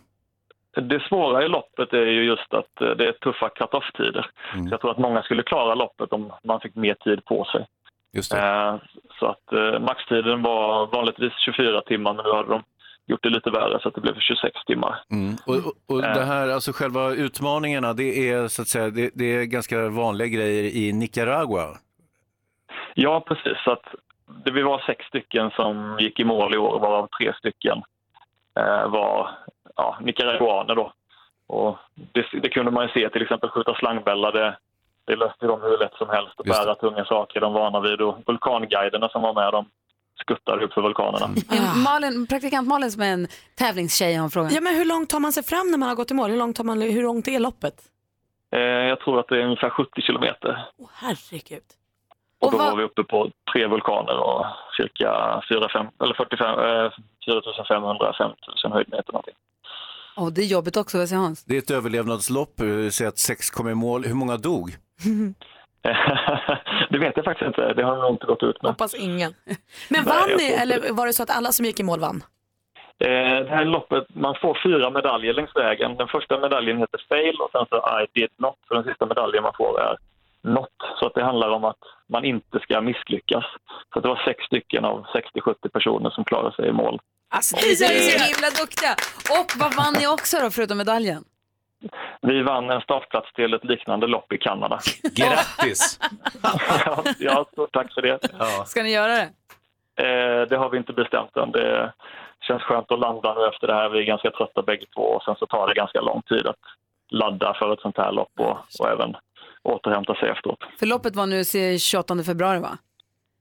Det svåra i loppet är ju just att eh, det är tuffa cut-off-tider. Så Jag tror att många skulle klara loppet om man fick mer tid på sig. Just Eh, Så att eh, maxtiden var vanligtvis 24 timmar, men nu hade de gjort det lite värre så att det blev 26 timmar. Mm. Och, och, och Eh. det här, alltså själva utmaningarna, det är så att säga, det, det är ganska vanliga grejer i Nicaragua. Ja, precis. Så att det, vi var sex stycken som gick i mål i år, varav tre stycken eh, var ja, nicaraguaner. Då. Och det, det kunde man ju se, till exempel skjuta slangbällar. Det, det löste de hur lätt som helst och det. bära tunga saker de vana vid. Och vulkanguiderna som var med, de skuttade upp för vulkanerna. Malin, praktikant Malin som är en tävlingstjej har en fråga. Ja, men hur långt tar man sig fram när man har gått i mål? Hur långt, tar man, hur långt är loppet? Eh, jag tror att det är ungefär 70 kilometer. Åh, herregud. Och då var vi uppe på tre vulkaner och cirka 4, 5, eller 45, eh, 4500, 5000 höjdmeter någonting. Åh, det är jobbigt också, vad säger Hans? Det är ett överlevnadslopp, eh, säg att sex kom i mål. Hur många dog? det vet jag faktiskt inte, det har nog inte gått ut med. Hoppas ingen. Men vann ni, eller var det så att alla som gick i mål vann? Eh, det här loppet, man får fyra medaljer längs vägen. Den första medaljen heter fail och sen så I did not. Så den sista medaljen man får är not. Så att det handlar om att man inte ska misslyckas. Så det var sex stycken av 60-70 personer som klarade sig i mål. Alltså, ni är så himla duktiga. Och vad vann ni också då, förutom medaljen? Vi vann en startplats till ett liknande lopp i Kanada. Grattis! ja, ja, stort tack för det. Ska ni göra det? Eh, det har vi inte bestämt än. Det känns skönt att landa nu efter det här. Vi är ganska trötta bägge två och sen så tar det ganska lång tid att ladda för ett sånt här lopp och, och även återhämta sig efteråt. För loppet var nu se- 28 februari va?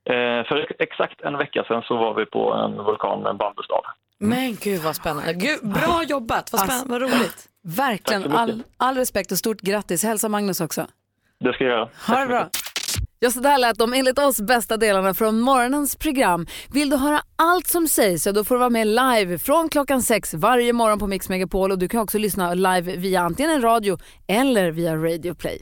Eh, för exakt en vecka sedan så var vi på en vulkan med en bambustav. Men gud vad spännande. Gud, bra jobbat, vad, spännande, vad roligt. Verkligen. All, all respekt och stort grattis. Hälsa Magnus också. Det ska jag göra. Ha det bra. Ja, så där lät de enligt oss bästa delarna från morgonens program. Vill du höra allt som sägs så då får du vara med live från klockan sex varje morgon på Mix Megapol och du kan också lyssna live via antingen en radio eller via Radio Play.